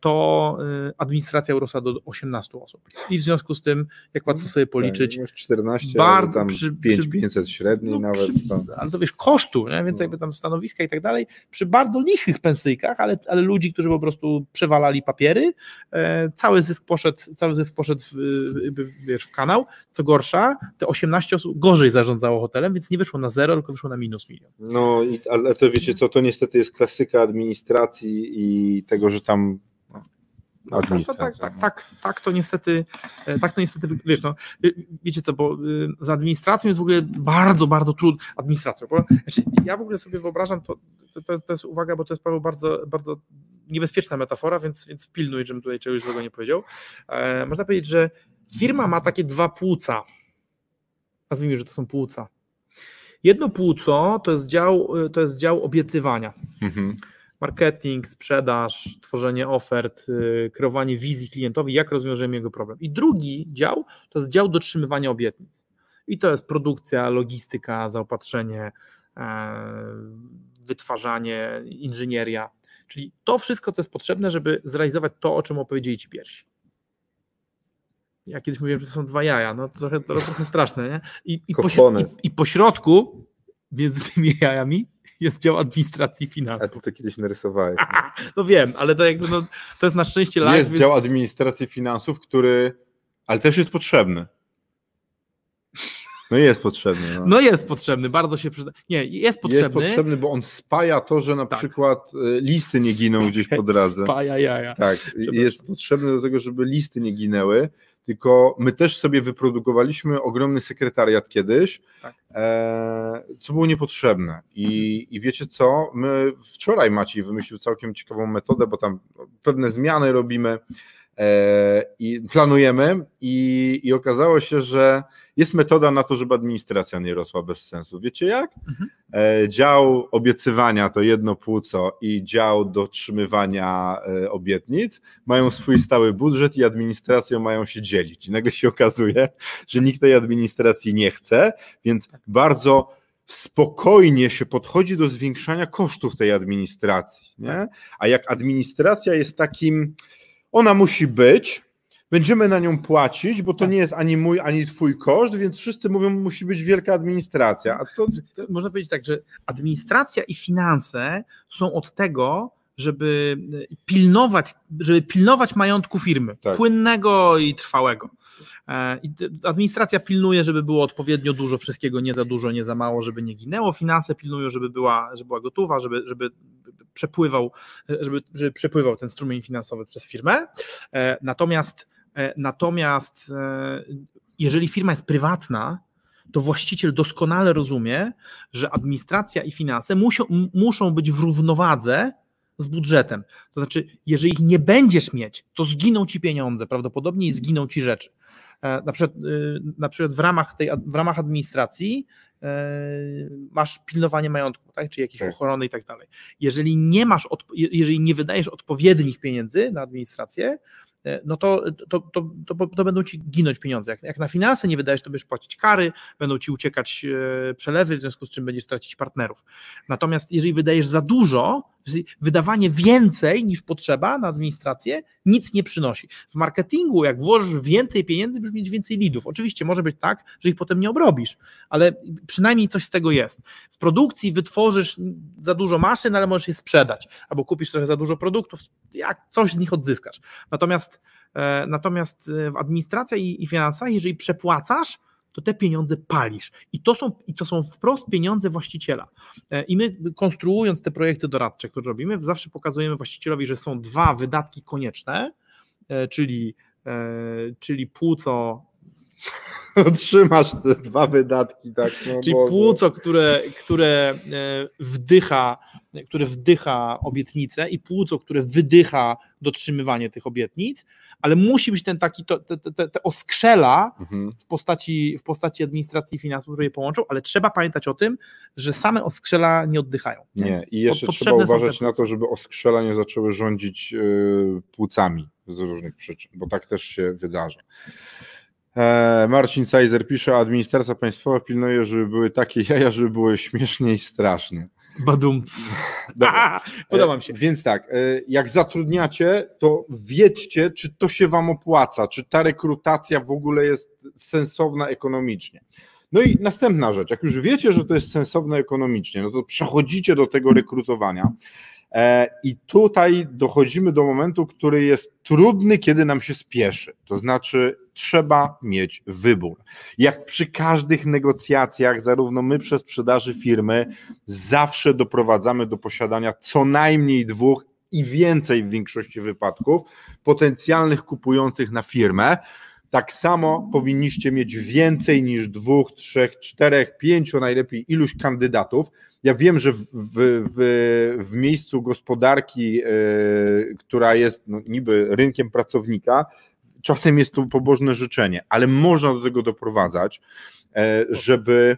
to e, administracja urosła do 18 osób. I w związku z tym, jak łatwo sobie tak, policzyć,
14, bardzo tam przy, 5500 średniej no, nawet. Przy,
ale to wiesz, kosztu, nie? więc no. jakby tam stanowiska i tak dalej, przy bardzo lichych pensyjkach, ale, ale ludzi, którzy po prostu przewalali papiery, e, cały zysk poszedł, cały zysk poszedł w, wiesz, w kanał. Co gorsza, te 18 osób gorzej zarządzało hotelem, więc nie wyszło na zero, tylko wyszło na minus milion.
No, i, ale to wiecie co, to niestety jest klasyka administracji i tego, że tam
no, tak, tak, tak, tak, tak, to niestety, e, tak to niestety, wiesz, no, wiecie co, bo y, z administracją jest w ogóle bardzo, bardzo trudno, administracją, bo znaczy, ja w ogóle sobie wyobrażam, to, to, jest, to jest uwaga, bo to jest bardzo, bardzo niebezpieczna metafora, więc, więc pilnuj, żebym tutaj czegoś złego nie powiedział. E, można powiedzieć, że firma ma takie dwa płuca, nazwijmy, że to są płuca. Jedno płuco to jest dział, to jest dział obiecywania. Mhm marketing, sprzedaż, tworzenie ofert, y, kreowanie wizji klientowi, jak rozwiążemy jego problem. I drugi dział to jest dział dotrzymywania obietnic. I to jest produkcja, logistyka, zaopatrzenie, e, wytwarzanie, inżynieria. Czyli to wszystko, co jest potrzebne, żeby zrealizować to, o czym opowiedzieli Ci pierwsi. Ja kiedyś mówiłem, że to są dwa jaja, no to trochę, to trochę straszne, nie? I, i, i, I po środku, między tymi jajami, jest dział administracji finansów.
A ty to kiedyś narysowałeś.
No wiem, ale to jakby no, to jest na szczęście live.
Jest więc... dział administracji finansów, który, ale też jest potrzebny. No jest potrzebny. No.
no, jest potrzebny, bardzo się przyda. Nie, jest potrzebny. Jest
potrzebny, bo on spaja to, że na tak. przykład y, listy nie giną gdzieś po drodze.
Spaja jaja.
Tak, jest potrzebny do tego, żeby listy nie ginęły, tylko my też sobie wyprodukowaliśmy ogromny sekretariat kiedyś, tak. e, co było niepotrzebne. I. I wiecie co? My wczoraj Maciej wymyślił całkiem ciekawą metodę, bo tam pewne zmiany robimy e, i planujemy, i, i okazało się, że jest metoda na to, żeby administracja nie rosła bez sensu. Wiecie jak? Mhm. E, dział obiecywania to jedno płuco i dział dotrzymywania e, obietnic mają swój stały budżet i administracją mają się dzielić. I nagle się okazuje, że nikt tej administracji nie chce, więc bardzo spokojnie się podchodzi do zwiększania kosztów tej administracji. Nie? A jak administracja jest takim, ona musi być, będziemy na nią płacić, bo to tak. nie jest ani mój, ani twój koszt, więc wszyscy mówią, musi być wielka administracja. To...
Można powiedzieć tak, że administracja i finanse są od tego, żeby pilnować, żeby pilnować majątku firmy, tak. płynnego i trwałego. E, administracja pilnuje, żeby było odpowiednio dużo wszystkiego, nie za dużo, nie za mało, żeby nie ginęło. Finanse pilnują, żeby była, żeby była gotowa, żeby, żeby przepływał, żeby, żeby przepływał ten strumień finansowy przez firmę. E, natomiast natomiast e, jeżeli firma jest prywatna, to właściciel doskonale rozumie, że administracja i finanse muszą, muszą być w równowadze z budżetem. To znaczy, jeżeli ich nie będziesz mieć, to zginą ci pieniądze, prawdopodobnie i zginą ci rzeczy. E, na przykład, na przykład w, ramach tej, w ramach administracji masz pilnowanie majątku, tak? czy jakieś tak. ochrony i tak dalej. Jeżeli nie masz, jeżeli nie wydajesz odpowiednich pieniędzy na administrację, E, no to, to, to, to, to będą ci ginąć pieniądze. Jak, jak na finanse nie wydajesz, to będziesz płacić kary, będą ci uciekać e, przelewy, w związku z czym będziesz tracić partnerów. Natomiast jeżeli wydajesz za dużo, wydawanie więcej niż potrzeba na administrację nic nie przynosi. W marketingu, jak włożysz więcej pieniędzy, będziesz mieć więcej lidów. Oczywiście może być tak, że ich potem nie obrobisz, ale przynajmniej coś z tego jest. W produkcji wytworzysz za dużo maszyn, ale możesz je sprzedać, albo kupisz trochę za dużo produktów, jak coś z nich odzyskasz. Natomiast, e, natomiast e, w administracji i, i finansach, jeżeli przepłacasz, to te pieniądze palisz. I to są, i to są wprost pieniądze właściciela. E, I my konstruując te projekty doradcze, które robimy, zawsze pokazujemy właścicielowi, że są dwa wydatki konieczne, czyli, czyli płuco
Otrzymasz te dwa wydatki, tak. No
Czyli
Boże.
płuco, które, które e, wdycha, które wdycha obietnice i płuco, które wydycha dotrzymywanie tych obietnic, ale musi być ten taki, to, te, te, te oskrzela
Mhm.
w postaci, w postaci administracji i finansów, które je połączą, ale trzeba pamiętać o tym, że same oskrzela nie oddychają.
Nie, i jeszcze
Po-
trzeba uważać na to, żeby oskrzela nie zaczęły rządzić yy, płucami z różnych przyczyn, bo tak też się wydarza. E, Marcin Sajzer pisze, administracja państwowa pilnuje, żeby były takie jaja, żeby były śmiesznie i strasznie.
Badum. Podoba mi się.
E, Więc tak, e, jak zatrudniacie, to wiedzcie, czy to się wam opłaca, czy ta rekrutacja w ogóle jest sensowna ekonomicznie. No i następna rzecz, jak już wiecie, że to jest sensowne ekonomicznie, no to przechodzicie do tego rekrutowania. E, I tutaj dochodzimy do momentu, który jest trudny, kiedy nam się spieszy. To znaczy, trzeba mieć wybór. Jak przy każdych negocjacjach, zarówno my przez sprzedaży firmy, zawsze doprowadzamy do posiadania co najmniej dwóch i więcej w większości wypadków potencjalnych kupujących na firmę. Tak samo powinniście mieć więcej niż dwóch, trzech, czterech, pięciu, najlepiej iluś kandydatów. Ja wiem, że w, w, w, miejscu gospodarki, yy, która jest no, niby rynkiem pracownika, czasem jest to pobożne życzenie, ale można do tego doprowadzać, e, żeby,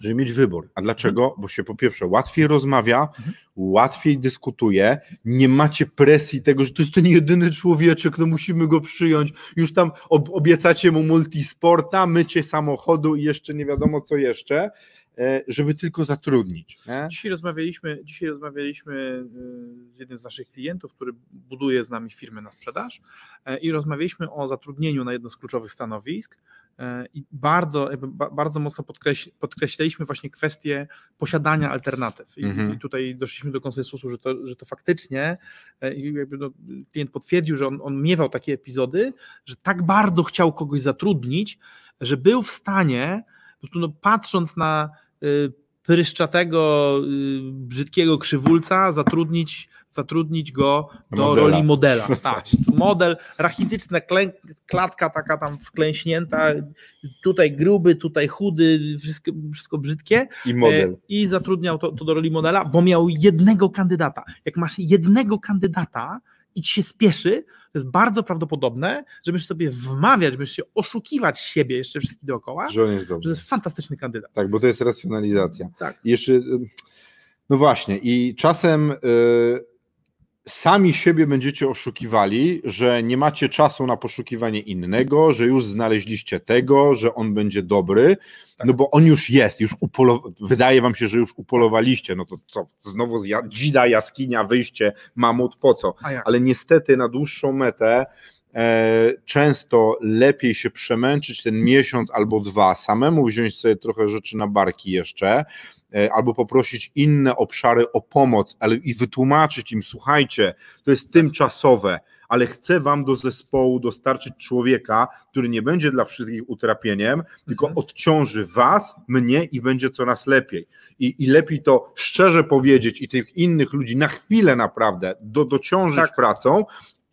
żeby mieć wybór. A dlaczego? Bo się po pierwsze łatwiej rozmawia, łatwiej dyskutuje, nie macie presji tego, że to jest ten jedyny człowieczek, no musimy go przyjąć, już tam ob obiecacie mu multisporta, mycie samochodu i jeszcze nie wiadomo co jeszcze, e, żeby tylko zatrudnić. Nie?
Dzisiaj rozmawialiśmy, dzisiaj rozmawialiśmy y, z jednym z naszych klientów, który buduje z nami firmę na sprzedaż e, i rozmawialiśmy o zatrudnieniu na jedno z kluczowych stanowisk e, i bardzo, bardzo mocno podkreś, podkreśliliśmy właśnie kwestię posiadania alternatyw I,
Mhm.
i tutaj doszliśmy do konsensusu, że to, że to faktycznie e, jakby no, klient potwierdził, że on, on miewał takie epizody, że tak bardzo chciał kogoś zatrudnić, że był w stanie po prostu no, patrząc na y, pryszczatego, y, brzydkiego krzywulca, zatrudnić, zatrudnić go do
Modela.
roli modela. Tak, model, rachityczna klę, klatka taka tam wklęśnięta, tutaj gruby, tutaj chudy, wszystko, wszystko brzydkie
I model.
E, i zatrudniał to, to do roli modela, bo miał jednego kandydata. Jak masz jednego kandydata i ci się spieszy, to jest bardzo prawdopodobne, że będziesz sobie wmawiać, będziesz się oszukiwać siebie jeszcze wszystkich dookoła,
Że on jest
że
dobry.
to jest fantastyczny kandydat.
Tak, bo to jest racjonalizacja.
Tak.
I jeszcze, y, no właśnie, i czasem y, sami siebie będziecie oszukiwali, że nie macie czasu na poszukiwanie innego, że już znaleźliście tego, że on będzie dobry, no bo on już jest, już upolo- wydaje wam się, że już upolowaliście, no to co, znowu dzida, jaskinia, wyjście, mamut, po co? Ale niestety na dłuższą metę często lepiej się przemęczyć ten miesiąc albo dwa, samemu wziąć sobie trochę rzeczy na barki jeszcze, e, albo poprosić inne obszary o pomoc, ale i wytłumaczyć im, słuchajcie, to jest tymczasowe, ale chcę wam do zespołu dostarczyć człowieka, który nie będzie dla wszystkich utrapieniem, tylko
Mhm.
odciąży was, mnie i będzie coraz lepiej. I, I lepiej to szczerze powiedzieć i tych innych ludzi na chwilę naprawdę do, dociążyć
Tak.
pracą,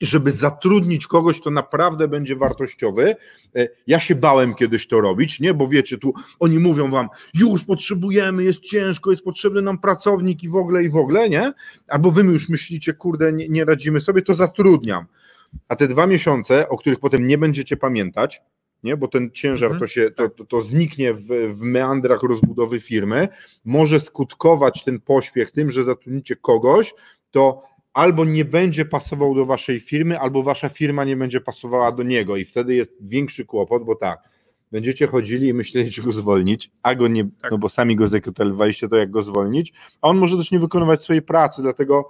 żeby zatrudnić kogoś, kto naprawdę będzie wartościowy. E, Ja się bałem kiedyś to robić, nie, bo wiecie, tu oni mówią wam, już potrzebujemy, jest ciężko, jest potrzebny nam pracownik i w ogóle, i w ogóle, nie? Albo wy już myślicie, kurde, nie, nie radzimy sobie, to zatrudniam. A te dwa miesiące, o których potem nie będziecie pamiętać, nie? bo ten ciężar
Mhm.
to, się, to, to, to zniknie w, w meandrach rozbudowy firmy, może skutkować ten pośpiech tym, że zatrudnicie kogoś, to albo nie będzie pasował do waszej firmy, albo wasza firma nie będzie pasowała do niego i wtedy jest większy kłopot, bo tak, będziecie chodzili i myśleli, czy go zwolnić, a go nie,
Tak.
no bo sami go zekrutowaliście, to jak go zwolnić, a on może też nie wykonywać swojej pracy, dlatego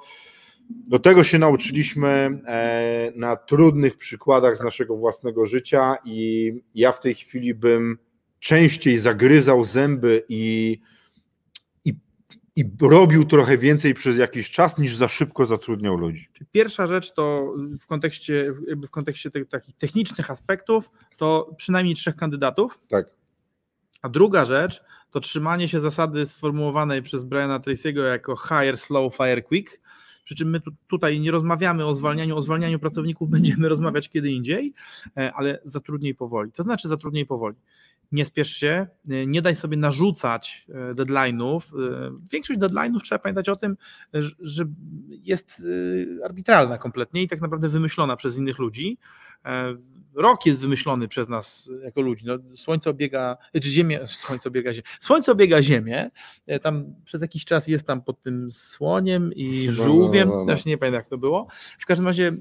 do tego się nauczyliśmy e, na trudnych przykładach z naszego własnego życia i ja w tej chwili bym częściej zagryzał zęby i, i robił trochę więcej przez jakiś czas, niż za szybko zatrudniał ludzi.
Pierwsza rzecz to w kontekście, w kontekście tych takich technicznych aspektów, to przynajmniej trzech kandydatów,
Tak.
a druga rzecz to trzymanie się zasady sformułowanej przez Briana Tracy'ego jako hire slow, fire quick, Przy czym my tu, tutaj nie rozmawiamy o zwalnianiu, o zwalnianiu pracowników będziemy rozmawiać kiedy indziej, e, ale zatrudnij powoli. Co znaczy zatrudnij powoli? Nie spiesz się, nie daj sobie narzucać e, deadline'ów. E, większość deadline'ów trzeba pamiętać o tym, że jest e, arbitralna kompletnie i tak naprawdę wymyślona przez innych ludzi. Rok jest wymyślony przez nas jako ludzi. No, słońce obiega, czy Ziemię, Słońce obiega Ziemię. Słońce obiega Ziemię. Tam przez jakiś czas jest tam pod tym słoniem i żółwiem. No, no, no. Nie pamiętam, jak to było. W każdym razie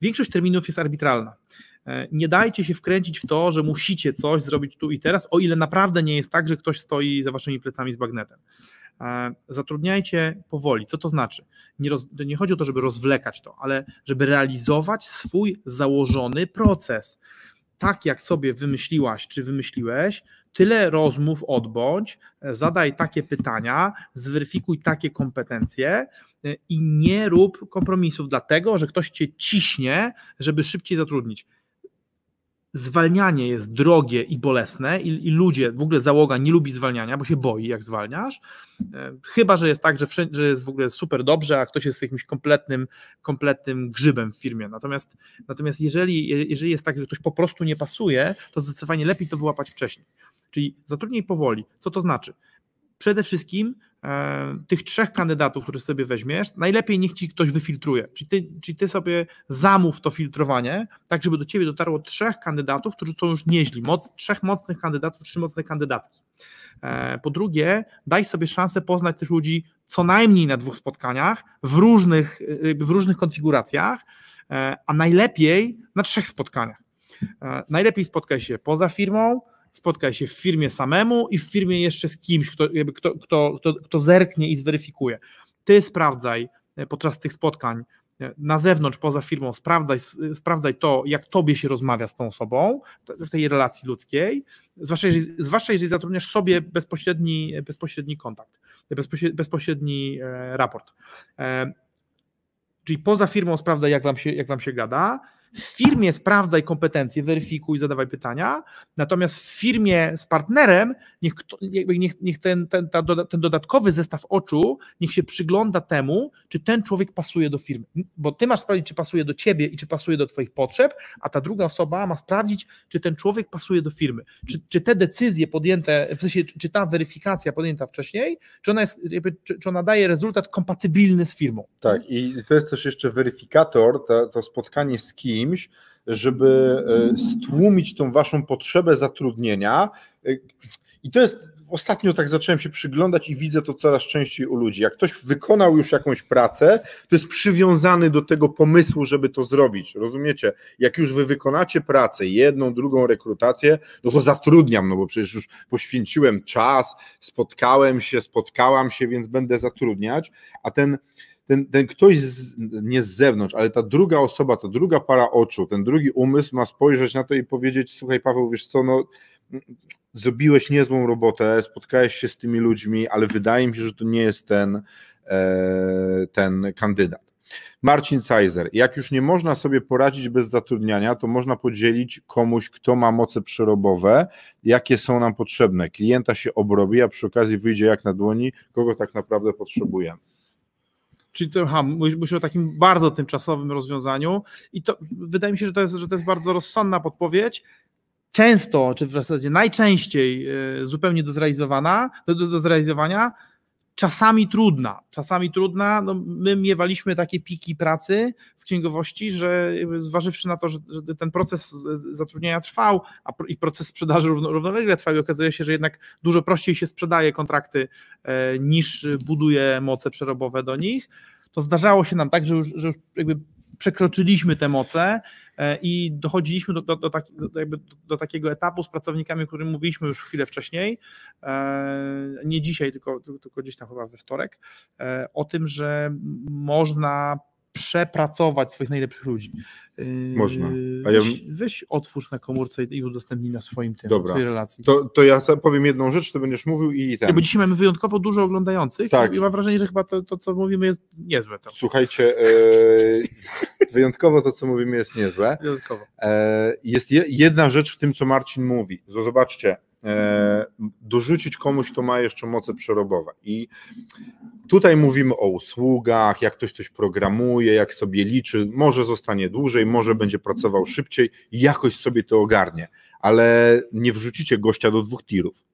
większość terminów jest arbitralna. E, nie dajcie się wkręcić w to, że musicie coś zrobić tu i teraz, o ile naprawdę nie jest tak, że ktoś stoi za waszymi plecami z bagnetem. E, zatrudniajcie powoli. Co to znaczy? Nie, roz, nie chodzi o to, żeby rozwlekać to, ale żeby realizować swój założony proces. Tak jak sobie wymyśliłaś czy wymyśliłeś, tyle rozmów odbądź, e, zadaj takie pytania, zweryfikuj takie kompetencje i nie rób kompromisów, dlatego że ktoś cię ciśnie, żeby szybciej zatrudnić zwalnianie jest drogie i bolesne i, i, ludzie, w ogóle załoga nie lubi zwalniania, bo się boi, jak zwalniasz. E, chyba, że jest tak, że, wszędzie, że jest w ogóle super dobrze, a ktoś jest jakimś kompletnym, kompletnym grzybem w firmie. Natomiast, natomiast jeżeli, jeżeli jest tak, że ktoś po prostu nie pasuje, to zdecydowanie lepiej to wyłapać wcześniej. Czyli zatrudnij powoli. Co to znaczy? Przede wszystkim tych trzech kandydatów, których sobie weźmiesz, najlepiej niech ci ktoś wyfiltruje. Czyli ty, czyli ty sobie zamów to filtrowanie, tak żeby do ciebie dotarło trzech kandydatów, którzy są już nieźli, moc, trzech mocnych kandydatów, trzy mocne kandydatki. E, po drugie, daj sobie szansę poznać tych ludzi co najmniej na dwóch spotkaniach, w różnych, w różnych konfiguracjach, e, a najlepiej na trzech spotkaniach. Najlepiej spotkaj się poza firmą, spotkaj się w firmie samemu i w firmie jeszcze z kimś, kto, kto, kto, kto, kto zerknie i zweryfikuje. Ty sprawdzaj e, podczas tych spotkań e, na zewnątrz, poza firmą, sprawdzaj, sprawdzaj to, jak tobie się rozmawia z tą osobą w tej relacji ludzkiej, zwłaszcza jeżeli, zwłaszcza jeżeli zatrudniasz sobie bezpośredni, bezpośredni kontakt, bezpośredni, bezpośredni e, raport. Czyli poza firmą sprawdzaj, jak wam się, jak wam się gada, w firmie sprawdzaj kompetencje, weryfikuj, zadawaj pytania, natomiast w firmie z partnerem niech, niech, niech ten, ten, ten dodatkowy zestaw oczu niech się przygląda temu, czy ten człowiek pasuje do firmy. Bo ty masz sprawdzić, czy pasuje do ciebie i czy pasuje do twoich potrzeb, a ta druga osoba ma sprawdzić, czy ten człowiek pasuje do firmy. Czy, czy te decyzje podjęte, w sensie, czy ta weryfikacja podjęta wcześniej, czy ona, jest, czy, czy ona daje rezultat kompatybilny z firmą.
Tak, i to jest też jeszcze weryfikator, to, to spotkanie z kim kimś, żeby e, stłumić tą waszą potrzebę zatrudnienia. E, I to jest ostatnio tak zacząłem się przyglądać i widzę to coraz częściej u ludzi. Jak ktoś wykonał już jakąś pracę, to jest przywiązany do tego pomysłu, żeby to zrobić. Rozumiecie? Jak już wy wykonacie pracę, jedną, drugą rekrutację, no to zatrudniam, no bo przecież już poświęciłem czas, spotkałem się, spotkałam się, więc będę zatrudniać, a ten ten, ten ktoś z, nie z zewnątrz, ale ta druga osoba, ta druga para oczu, ten drugi umysł ma spojrzeć na to i powiedzieć: Słuchaj, Paweł, wiesz co, no, zrobiłeś niezłą robotę, spotkałeś się z tymi ludźmi, ale wydaje mi się, że to nie jest ten, e, ten kandydat. Marcin Cajzer, jak już nie można sobie poradzić bez zatrudniania, to można podzielić komuś, kto ma moce przerobowe, jakie są nam potrzebne. Klienta się obrobi, a przy okazji wyjdzie jak na dłoni, kogo tak naprawdę potrzebujemy.
Czyli to, aha, mówisz o takim bardzo tymczasowym rozwiązaniu i to wydaje mi się, że to jest, że to jest bardzo rozsądna podpowiedź. Często, czy w zasadzie najczęściej e, zupełnie do zrealizowana, do, do zrealizowania, czasami trudna. Czasami trudna. No, my miewaliśmy takie piki pracy w księgowości, że zważywszy na to, że, że ten proces zatrudnienia trwał, a i proces sprzedaży równo, równolegle trwał i okazuje się, że jednak dużo prościej się sprzedaje kontrakty e, niż buduje moce przerobowe do nich, to zdarzało się nam tak, że już, że już jakby przekroczyliśmy te moce e, i dochodziliśmy do, do, do, tak, do, takiego etapu z pracownikami, o którym mówiliśmy już chwilę wcześniej, e, nie dzisiaj, tylko, tylko gdzieś tam chyba we wtorek, e, o tym, że można przepracować swoich najlepszych ludzi.
Yy, Można.
A ja... weź, weź otwórz na komórce i udostępnij na swoim tym, Dobra. swojej relacji.
To, to ja powiem jedną rzecz, to będziesz mówił i ten.
bo dzisiaj mamy wyjątkowo dużo oglądających tak. i mam wrażenie, że chyba to, to co mówimy jest niezłe. To.
Słuchajcie, e, wyjątkowo to, co mówimy jest niezłe.
Wyjątkowo.
E, jest je, jedna rzecz w tym, co Marcin mówi. Zobaczcie, dorzucić komuś, kto ma jeszcze moce przerobowe. I tutaj mówimy o usługach, jak ktoś coś programuje, jak sobie liczy, może zostanie dłużej, może będzie pracował szybciej, jakoś sobie to ogarnie, ale nie wrzucicie gościa do dwóch tirów.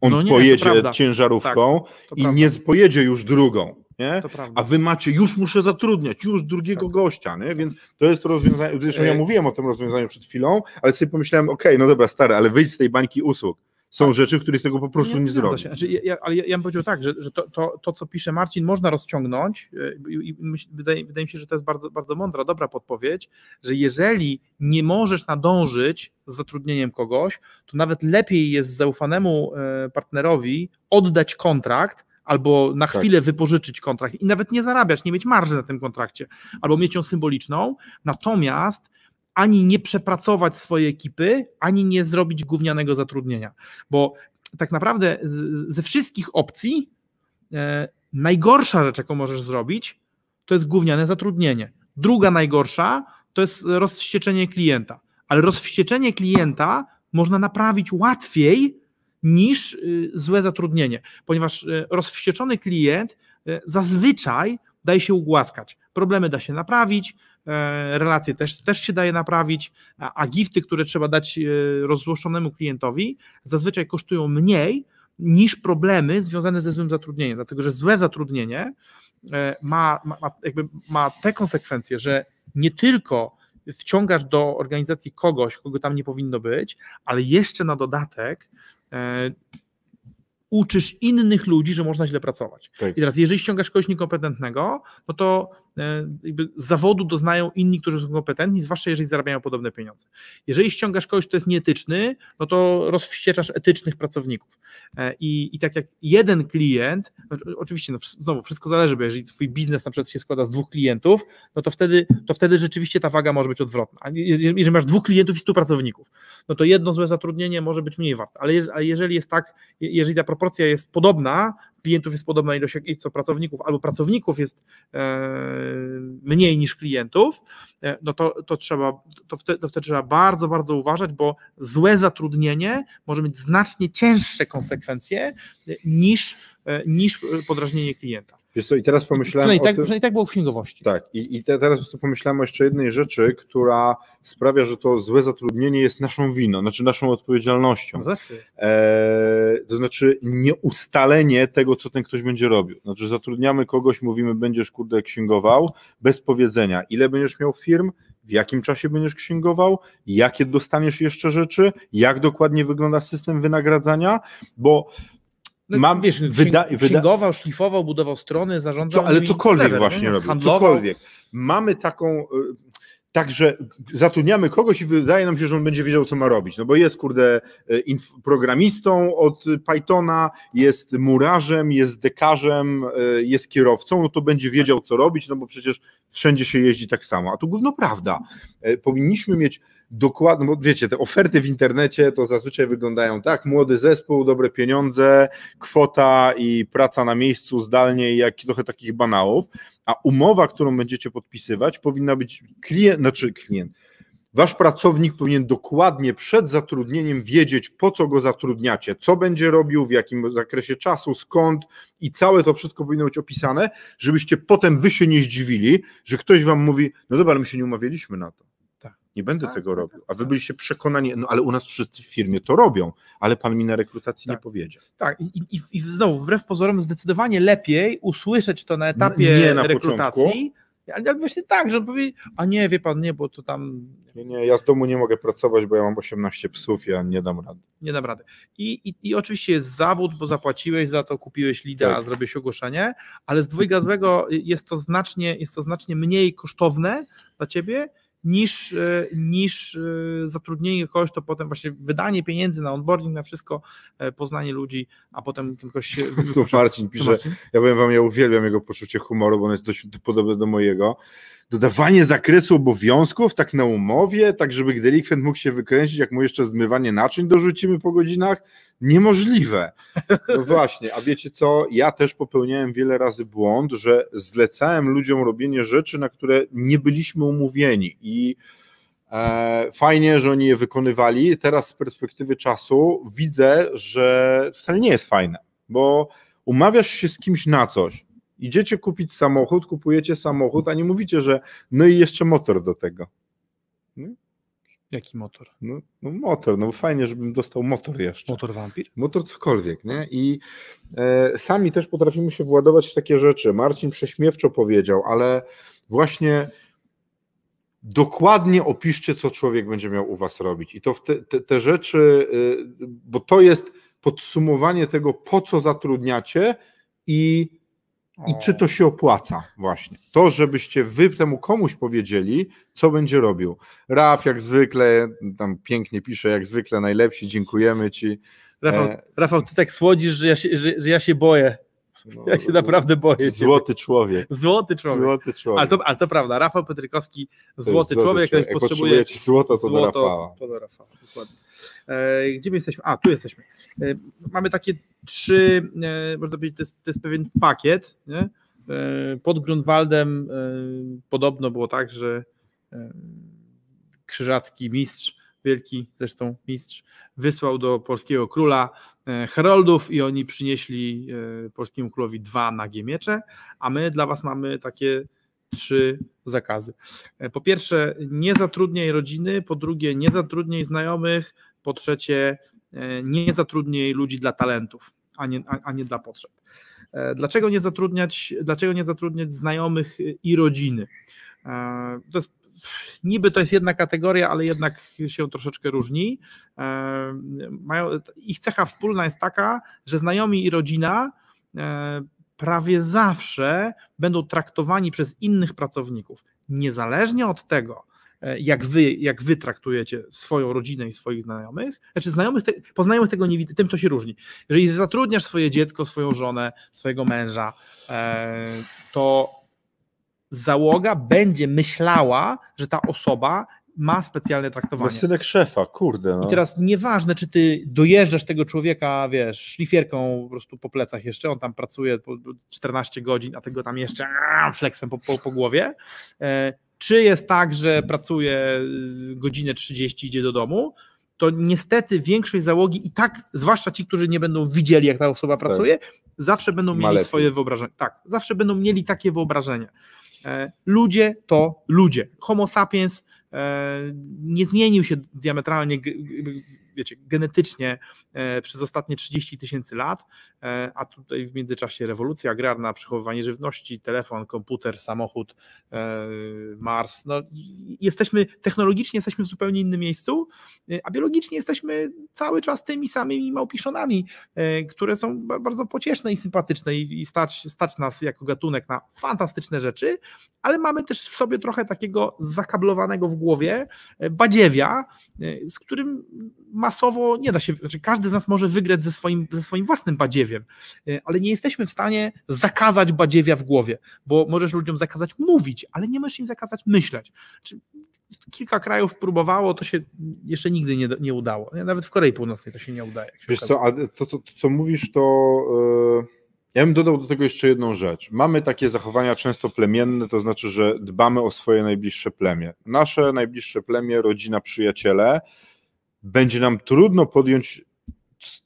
On
No nie,
pojedzie ciężarówką
To
i
prawda.
nie pojedzie już drugą. Nie? A wy macie, już muszę zatrudniać, już drugiego gościa, nie? więc to jest to rozwiązanie. Zresztą ja
E-
mówiłem o tym rozwiązaniu przed chwilą, ale sobie pomyślałem, okej, no dobra, stary, ale wyjdź z tej bańki usług. Są rzeczy, których tego po prostu nie, zrobisz.
się. Znaczy, ja, ale ja, ja bym powiedział tak, że, że to, to, to, co pisze Marcin, można rozciągnąć yy, i, i myśl, wydaje, wydaje mi się, że to jest bardzo, bardzo mądra, dobra podpowiedź, że jeżeli nie możesz nadążyć z zatrudnieniem kogoś, to nawet lepiej jest zaufanemu e, partnerowi oddać kontrakt albo na
Tak.
chwilę wypożyczyć kontrakt i nawet nie zarabiać, nie mieć marży na tym kontrakcie, albo mieć ją symboliczną, natomiast ani nie przepracować swojej ekipy, ani nie zrobić gównianego zatrudnienia. Bo tak naprawdę ze wszystkich opcji e, najgorsza rzecz, jaką możesz zrobić, to jest gówniane zatrudnienie. Druga najgorsza to jest rozwścieczenie klienta. Ale rozwścieczenie klienta można naprawić łatwiej niż y, złe zatrudnienie, ponieważ y, rozwścieczony klient y, zazwyczaj daje się ugłaskać. Problemy da się naprawić, e, relacje też, też się daje naprawić, a, gifty, które trzeba dać rozzłoszczonemu klientowi, zazwyczaj kosztują mniej niż problemy związane ze złym zatrudnieniem, dlatego że złe zatrudnienie e, ma, ma, jakby ma te konsekwencje, że nie tylko wciągasz do organizacji kogoś, kogo tam nie powinno być, ale jeszcze na dodatek uczysz innych ludzi, że można źle pracować.
Tak.
I teraz, jeżeli ściągasz kogoś niekompetentnego, no to e, jakby zawodu doznają inni, którzy są kompetentni, zwłaszcza jeżeli zarabiają podobne pieniądze. Jeżeli ściągasz kogoś, kto jest nieetyczny, no to rozwścieczasz etycznych pracowników. E, I, i tak jak jeden klient, oczywiście no, znowu wszystko zależy, bo jeżeli twój biznes na przykład się składa z dwóch klientów, no to wtedy, to wtedy rzeczywiście ta waga może być odwrotna. Jeżeli masz dwóch klientów i stu pracowników, no to jedno złe zatrudnienie może być mniej warte. Ale, jeż- ale jeżeli jest tak, je- jeżeli ta proporcja jest podobna, klientów jest podobna ilość jak- co pracowników, albo pracowników jest e, mniej niż klientów, e, no to, to trzeba, to wtedy, to wtedy trzeba bardzo, bardzo uważać, bo złe zatrudnienie może mieć znacznie cięższe konsekwencje niż, e, niż podrażnienie klienta.
Wiesz co, i teraz pomyślałem
Przynajmniej
o
tak,
tym...
przynajmniej tak było w księgowości.
Tak, i, i te, teraz pomyślałem o jeszcze jednej rzeczy, która sprawia, że to złe zatrudnienie jest naszą winą, znaczy naszą odpowiedzialnością.
No zawsze jest.
Eee, to znaczy nieustalenie tego, co ten ktoś będzie robił. Znaczy zatrudniamy kogoś, mówimy, będziesz kurde księgował, bez powiedzenia, ile będziesz miał firm, w jakim czasie będziesz księgował, jakie dostaniesz jeszcze rzeczy, jak dokładnie wygląda system wynagradzania, bo
No,
mam,
wiesz,
wyda,
księg-
wyda,
księgował, szlifował, budował strony, zarządzał.
co, ale cokolwiek
whatever,
właśnie
nie?
robił,
Handlował.
cokolwiek. Mamy taką, y, także zatrudniamy kogoś i wydaje nam się, że on będzie wiedział, co ma robić, no bo jest, kurde, y, programistą od Pythona, jest murarzem, jest dekarzem, y, jest kierowcą, no to będzie wiedział, co robić, no bo przecież wszędzie się jeździ tak samo, a tu gówno prawda. Powinniśmy mieć dokładnie, bo wiecie, te oferty w internecie to zazwyczaj wyglądają tak, młody zespół, dobre pieniądze, kwota i praca na miejscu zdalnie i jak trochę takich banałów, a umowa, którą będziecie podpisywać powinna być klient, znaczy klient, Wasz pracownik powinien dokładnie przed zatrudnieniem wiedzieć, po co go zatrudniacie, co będzie robił, w jakim zakresie czasu, skąd i całe to wszystko powinno być opisane, żebyście potem wy się nie zdziwili, że ktoś wam mówi, no dobra, my się nie umawialiśmy na to. Nie będę
Tak,
tego
tak,
robił.
tak,
A wy
tak.
byliście przekonani, no ale u nas wszyscy w firmie to robią, ale pan mi na rekrutacji nie
Tak.
powiedział.
Tak, i, i, i znowu, wbrew pozorom, zdecydowanie lepiej usłyszeć to na etapie
nie na
rekrutacji. Ale jak właśnie tak, że on powie, a nie, wie pan, nie, bo to tam
Nie, nie, ja z domu nie mogę pracować, bo ja mam 18 psów, ja nie dam rady.
nie dam rady. I, i, I oczywiście jest zawód, bo zapłaciłeś za to, kupiłeś lida,
Tak.
zrobiłeś ogłoszenie, ale z dwojga złego jest to znacznie, jest to znacznie mniej kosztowne dla ciebie niż, e, niż e, zatrudnienie kogoś, to potem właśnie wydanie pieniędzy na onboarding, na wszystko, e, poznanie ludzi, a potem ktoś się
Tu Marcin pisze,
Marcin?
ja powiem wam, ja uwielbiam jego poczucie humoru, bo ono jest dość podobne do mojego. Dodawanie zakresu obowiązków, tak na umowie, tak żeby delikwent mógł się wykręcić, jak mu jeszcze zmywanie naczyń dorzucimy po godzinach, niemożliwe. No właśnie, a wiecie co, ja też popełniałem wiele razy błąd, że zlecałem ludziom robienie rzeczy, na które nie byliśmy umówieni i E, fajnie, że oni je wykonywali. Teraz z perspektywy czasu widzę, że wcale nie jest fajne, bo umawiasz się z kimś na coś. Idziecie kupić samochód, kupujecie samochód, a nie mówicie, że no i jeszcze motor do tego.
Jaki motor?
No, no motor, no fajnie, żebym dostał motor jeszcze.
Motor wampir?
Motor cokolwiek, nie? I e, sami też potrafimy się władować w takie rzeczy. Marcin prześmiewczo powiedział, ale właśnie dokładnie opiszcie, co człowiek będzie miał u was robić. I to te, te, te rzeczy, y, bo to jest podsumowanie tego, po co zatrudniacie i i czy to się opłaca właśnie. To, żebyście wy temu komuś powiedzieli, co będzie robił. Raf jak zwykle, tam pięknie pisze, jak zwykle najlepsi, dziękujemy ci.
Rafał, e... Rafał ty tak słodzisz, że ja się, że, że ja się boję. No, ja się naprawdę boję.
Złoty człowiek.
Złoty człowiek.
Złoty człowiek.
Ale, to, ale to prawda, Rafał Petrykowski, złoty, złoty człowiek,
człowiek. Jak potrzebuje złoto, to złoto, do Rafała.
To do Rafała, dokładnie. E, gdzie my jesteśmy? A, tu jesteśmy. E, mamy takie trzy, e, można powiedzieć, to jest, to jest pewien pakiet. Nie? E, pod Grunwaldem e, podobno było tak, że e, krzyżacki mistrz wielki zresztą mistrz, wysłał do polskiego króla e, heroldów i oni przynieśli e, polskiemu królowi dwa nagie miecze, a my dla was mamy takie trzy zakazy. E, po pierwsze, nie zatrudniaj rodziny, po drugie, nie zatrudniaj znajomych, po trzecie, nie zatrudniaj ludzi dla talentów, a nie, a, a nie dla potrzeb. Dlaczego nie zatrudniać, dlaczego nie zatrudniać znajomych i rodziny? To jest niby to jest jedna kategoria, ale jednak się troszeczkę różni. E, mają, ich cecha wspólna jest taka, że znajomi i rodzina e, prawie zawsze będą traktowani przez innych pracowników, niezależnie od tego, e, jak wy, jak wy traktujecie swoją rodzinę i swoich znajomych, znaczy znajomych, te, tego nie widzę, tym to się różni. Jeżeli zatrudniasz swoje dziecko, swoją żonę, swojego męża, to załoga będzie myślała, że ta osoba ma specjalne traktowanie.
No synek szefa, kurde. No.
I teraz nieważne, czy ty dojeżdżasz tego człowieka, wiesz, szlifierką po prostu po plecach jeszcze, on tam pracuje 14 godzin, a tego tam jeszcze flexem po, po, po głowie, e, czy jest tak, że pracuje y, godzinę 30 idzie do domu, to niestety większość załogi i tak, zwłaszcza ci, którzy nie będą widzieli, jak ta osoba tak. pracuje, tak. zawsze będą mieli swoje wyobrażenie. Tak, zawsze będą mieli takie wyobrażenie. E, ludzie to ludzie. Homo sapiens e, nie zmienił się diametralnie wiecie, genetycznie e, przez ostatnie 30 tysięcy lat, e, a tutaj w międzyczasie rewolucja agrarna, przechowywanie żywności, telefon, komputer, samochód, e, Mars. No, jesteśmy technologicznie jesteśmy w zupełnie innym miejscu, a biologicznie jesteśmy cały czas tymi samymi małpiszonami, które są bardzo pocieszne i sympatyczne i stać, stać nas jako gatunek na fantastyczne rzeczy, ale mamy też w sobie trochę takiego zakablowanego w głowie badziewia, z którym masowo nie da się, znaczy każdy z nas może wygrać ze swoim, ze swoim własnym badziewiem, e, ale nie jesteśmy w stanie zakazać badziewia w głowie, bo możesz ludziom zakazać mówić, ale nie możesz im zakazać myśleć. Kilka krajów próbowało, to się jeszcze nigdy nie, nie udało. Nawet w Korei Północnej to się nie udaje.
Wiesz co, a to, to, to, co mówisz, to yy, ja bym dodał do tego jeszcze jedną rzecz. Mamy takie zachowania często plemienne, to znaczy, że dbamy o swoje najbliższe plemię. Nasze najbliższe plemię, rodzina, przyjaciele, będzie nam trudno podjąć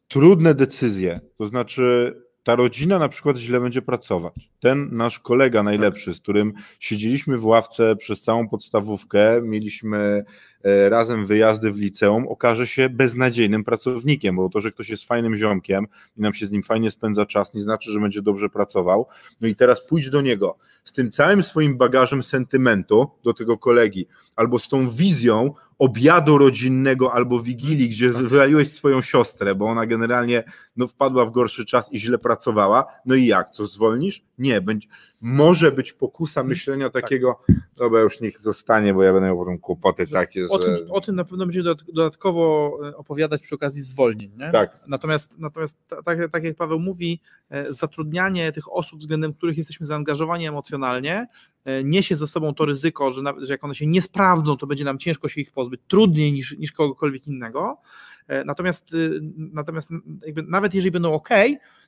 trudne decyzje. To znaczy, ta rodzina na przykład źle będzie pracować. Ten nasz kolega najlepszy, z którym siedzieliśmy w ławce przez całą podstawówkę, mieliśmy e, razem wyjazdy w liceum, okaże się beznadziejnym pracownikiem, bo to, że ktoś jest fajnym ziomkiem i nam się z nim fajnie spędza czas, nie znaczy, że będzie dobrze pracował. No i teraz pójdź do niego z tym całym swoim bagażem sentymentu do tego kolegi, albo z tą wizją obiadu rodzinnego albo wigilii, gdzie wywaliłeś swoją siostrę, bo ona generalnie no, wpadła w gorszy czas i źle pracowała. No i jak? Co zwolnisz? Nie, będzie, może być pokusa myślenia tak. takiego, dobra, już niech zostanie, bo ja będę miał potem kłopoty takie,
o że... Tym, o tym na pewno będziemy dodatkowo e, opowiadać przy okazji zwolnień. Nie?
Tak.
Natomiast, natomiast tak, tak jak Paweł mówi, e, zatrudnianie tych osób, względem których jesteśmy zaangażowani emocjonalnie, niesie ze sobą to ryzyko, że, nawet, że jak one się nie sprawdzą, to będzie nam ciężko się ich pozbyć, trudniej niż, niż kogokolwiek innego. Natomiast, natomiast nawet jeżeli będą ok,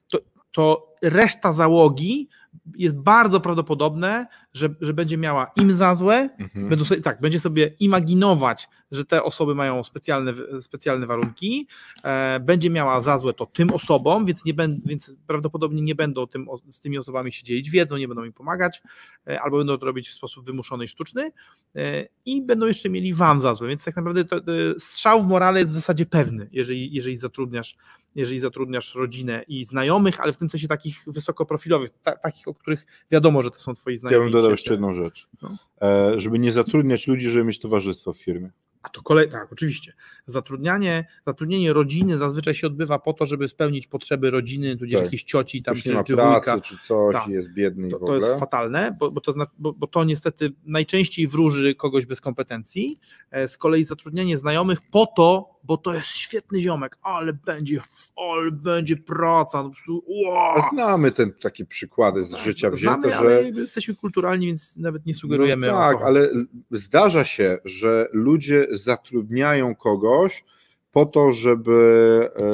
to, to reszta załogi jest bardzo prawdopodobne, że, że będzie miała im za złe,
Mhm.
będą sobie, tak, będzie sobie imaginować, że te osoby mają specjalne, specjalne warunki, e, będzie miała za złe to tym osobom, więc, nie ben, więc prawdopodobnie nie będą tym, z tymi osobami się dzielić wiedzą, nie będą im pomagać, e, albo będą to robić w sposób wymuszony i sztuczny e, i będą jeszcze mieli wam za złe, więc tak naprawdę to, to strzał w morale jest w zasadzie pewny, jeżeli, jeżeli zatrudniasz jeżeli zatrudniasz rodzinę i znajomych, ale w tym sensie takich wysokoprofilowych, ta, takich, o których wiadomo, że to są twoi
Ja
znajomi.
bym dodał
i
jeszcze jedną rzecz.
No.
E, żeby nie zatrudniać ludzi, żeby mieć towarzystwo w firmie.
A to kolej, tak, oczywiście. Zatrudnianie, zatrudnienie rodziny zazwyczaj się odbywa po to, żeby spełnić potrzeby rodziny, tudzież
Tak.
jakiejś cioci tam,
Ktoś
czy, czy
pracy,
wujka.
czy coś,
Tak.
i jest biedny
To, to jest fatalne, bo, bo, to, bo, bo to niestety najczęściej wróży kogoś bez kompetencji. E, Z kolei zatrudnianie znajomych po to, bo to jest świetny ziomek, ale będzie, ale będzie praca. no po prostu, wow.
A znamy ten, takie przykłady z życia
Znamy,
wzięte,
ale
że
jesteśmy kulturalni, więc nawet nie sugerujemy.
No tak, ale zdarza się, że ludzie zatrudniają kogoś po to, żeby, e,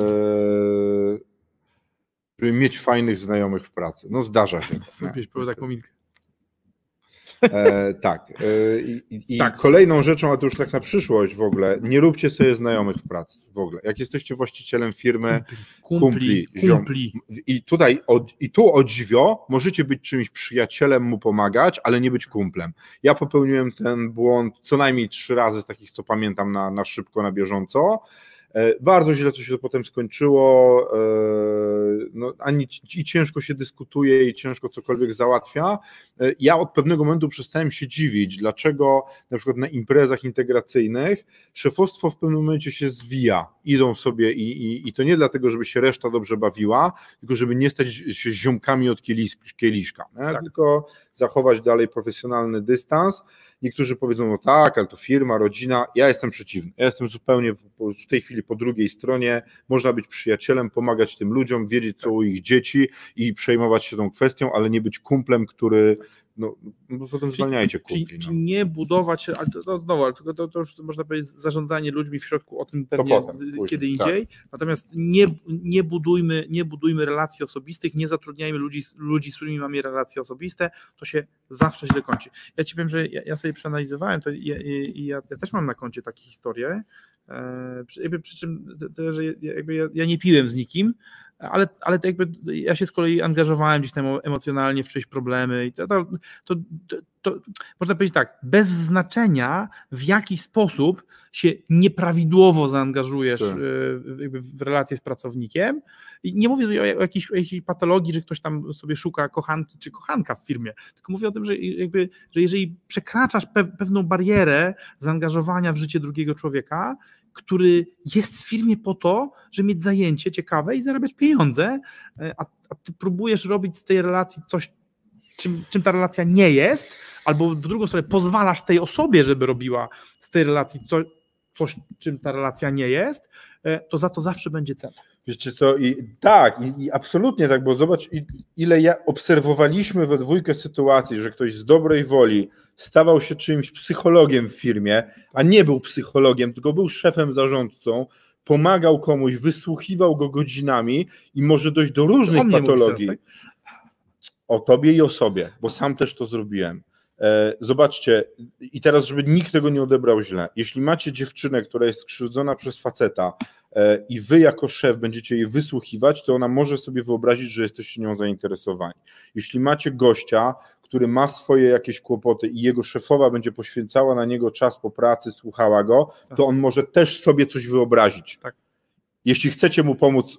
żeby mieć fajnych znajomych w pracy. No zdarza się.
Lubisz powiedzieć taką minkę.
E, tak. E, I, i
Tak.
kolejną rzeczą, a to już tak na przyszłość w ogóle, nie róbcie sobie znajomych w pracy w ogóle. Jak jesteście właścicielem firmy
Kumpli,
kumpli,
kumpli.
i tutaj o, i tu o dziwio możecie być czymś przyjacielem, mu pomagać, ale nie być kumplem. Ja popełniłem ten błąd co najmniej trzy razy z takich, co pamiętam na, na szybko, na bieżąco. E, Bardzo źle to się to potem skończyło, e, no, ani i ciężko się dyskutuje i ciężko cokolwiek załatwia. E, Ja od pewnego momentu przestałem się dziwić, dlaczego na przykład na imprezach integracyjnych szefostwo w pewnym momencie się zwija, idą sobie i, i, i to nie dlatego, żeby się reszta dobrze bawiła, tylko żeby nie stać się ziomkami od kielis- kieliszka, nie? tylko zachować dalej profesjonalny dystans. Niektórzy powiedzą, no tak, ale to firma, rodzina. Ja jestem przeciwny. Ja jestem zupełnie w- tej chwili po drugiej stronie. Można być przyjacielem, pomagać tym ludziom, wiedzieć co u ich dzieci i przejmować się tą kwestią, ale nie być kumplem, który. No, no potem zwalniajcie
Czyli,
kumpli.
czyli
No.
nie budować, ale to, to znowu, ale to, to, to już można powiedzieć zarządzanie ludźmi w środku, o tym pewnie
potem, później,
kiedy
tak.
indziej. Natomiast nie, nie, budujmy, nie budujmy relacji osobistych, nie zatrudniajmy ludzi, ludzi, z którymi mamy relacje osobiste, to się zawsze źle kończy. Ja ci powiem, że ja, ja sobie przeanalizowałem to i ja, ja, ja też mam na koncie takie historie, e, przy, przy czym że ja- jakby ja, ja nie piłem z nikim, ale, ale to jakby ja się z kolei angażowałem gdzieś tam emocjonalnie w czyjeś problemy i to, to, to, to, można powiedzieć tak, bez znaczenia w jaki sposób się nieprawidłowo zaangażujesz
Tak.
e, w- relację z pracownikiem. I nie mówię tutaj o jakiejś, o jakiejś patologii, że ktoś tam sobie szuka kochanki czy kochanka w firmie, tylko mówię o tym, że, jakby, że jeżeli przekraczasz pe- pewną barierę zaangażowania w życie drugiego człowieka, który jest w firmie po to, żeby mieć zajęcie ciekawe i zarabiać pieniądze, e, a, a ty próbujesz robić z tej relacji coś, czym, czym ta relacja nie jest, albo w drugą stronę pozwalasz tej osobie, żeby robiła z tej relacji coś, czym ta relacja nie jest, e, to za to zawsze będzie cena.
Wiecie co, i tak, i, i absolutnie tak, bo zobacz, ile ja obserwowaliśmy we dwójkę sytuacji, że ktoś z dobrej woli stawał się czymś psychologiem w firmie, a nie był psychologiem, tylko był szefem zarządcą, pomagał komuś, wysłuchiwał go godzinami i może dojść do różnych patologii.
teraz,
O tobie i o sobie, bo sam też to zrobiłem. E, Zobaczcie, i teraz, żeby nikt tego nie odebrał źle. Jeśli macie dziewczynę, która jest skrzywdzona przez faceta i wy jako szef będziecie jej wysłuchiwać, to ona może sobie wyobrazić, że jesteście nią zainteresowani. Jeśli macie gościa, który ma swoje jakieś kłopoty i jego szefowa będzie poświęcała na niego czas po pracy, słuchała go, to on może też sobie coś wyobrazić.
Tak.
Jeśli chcecie mu pomóc y,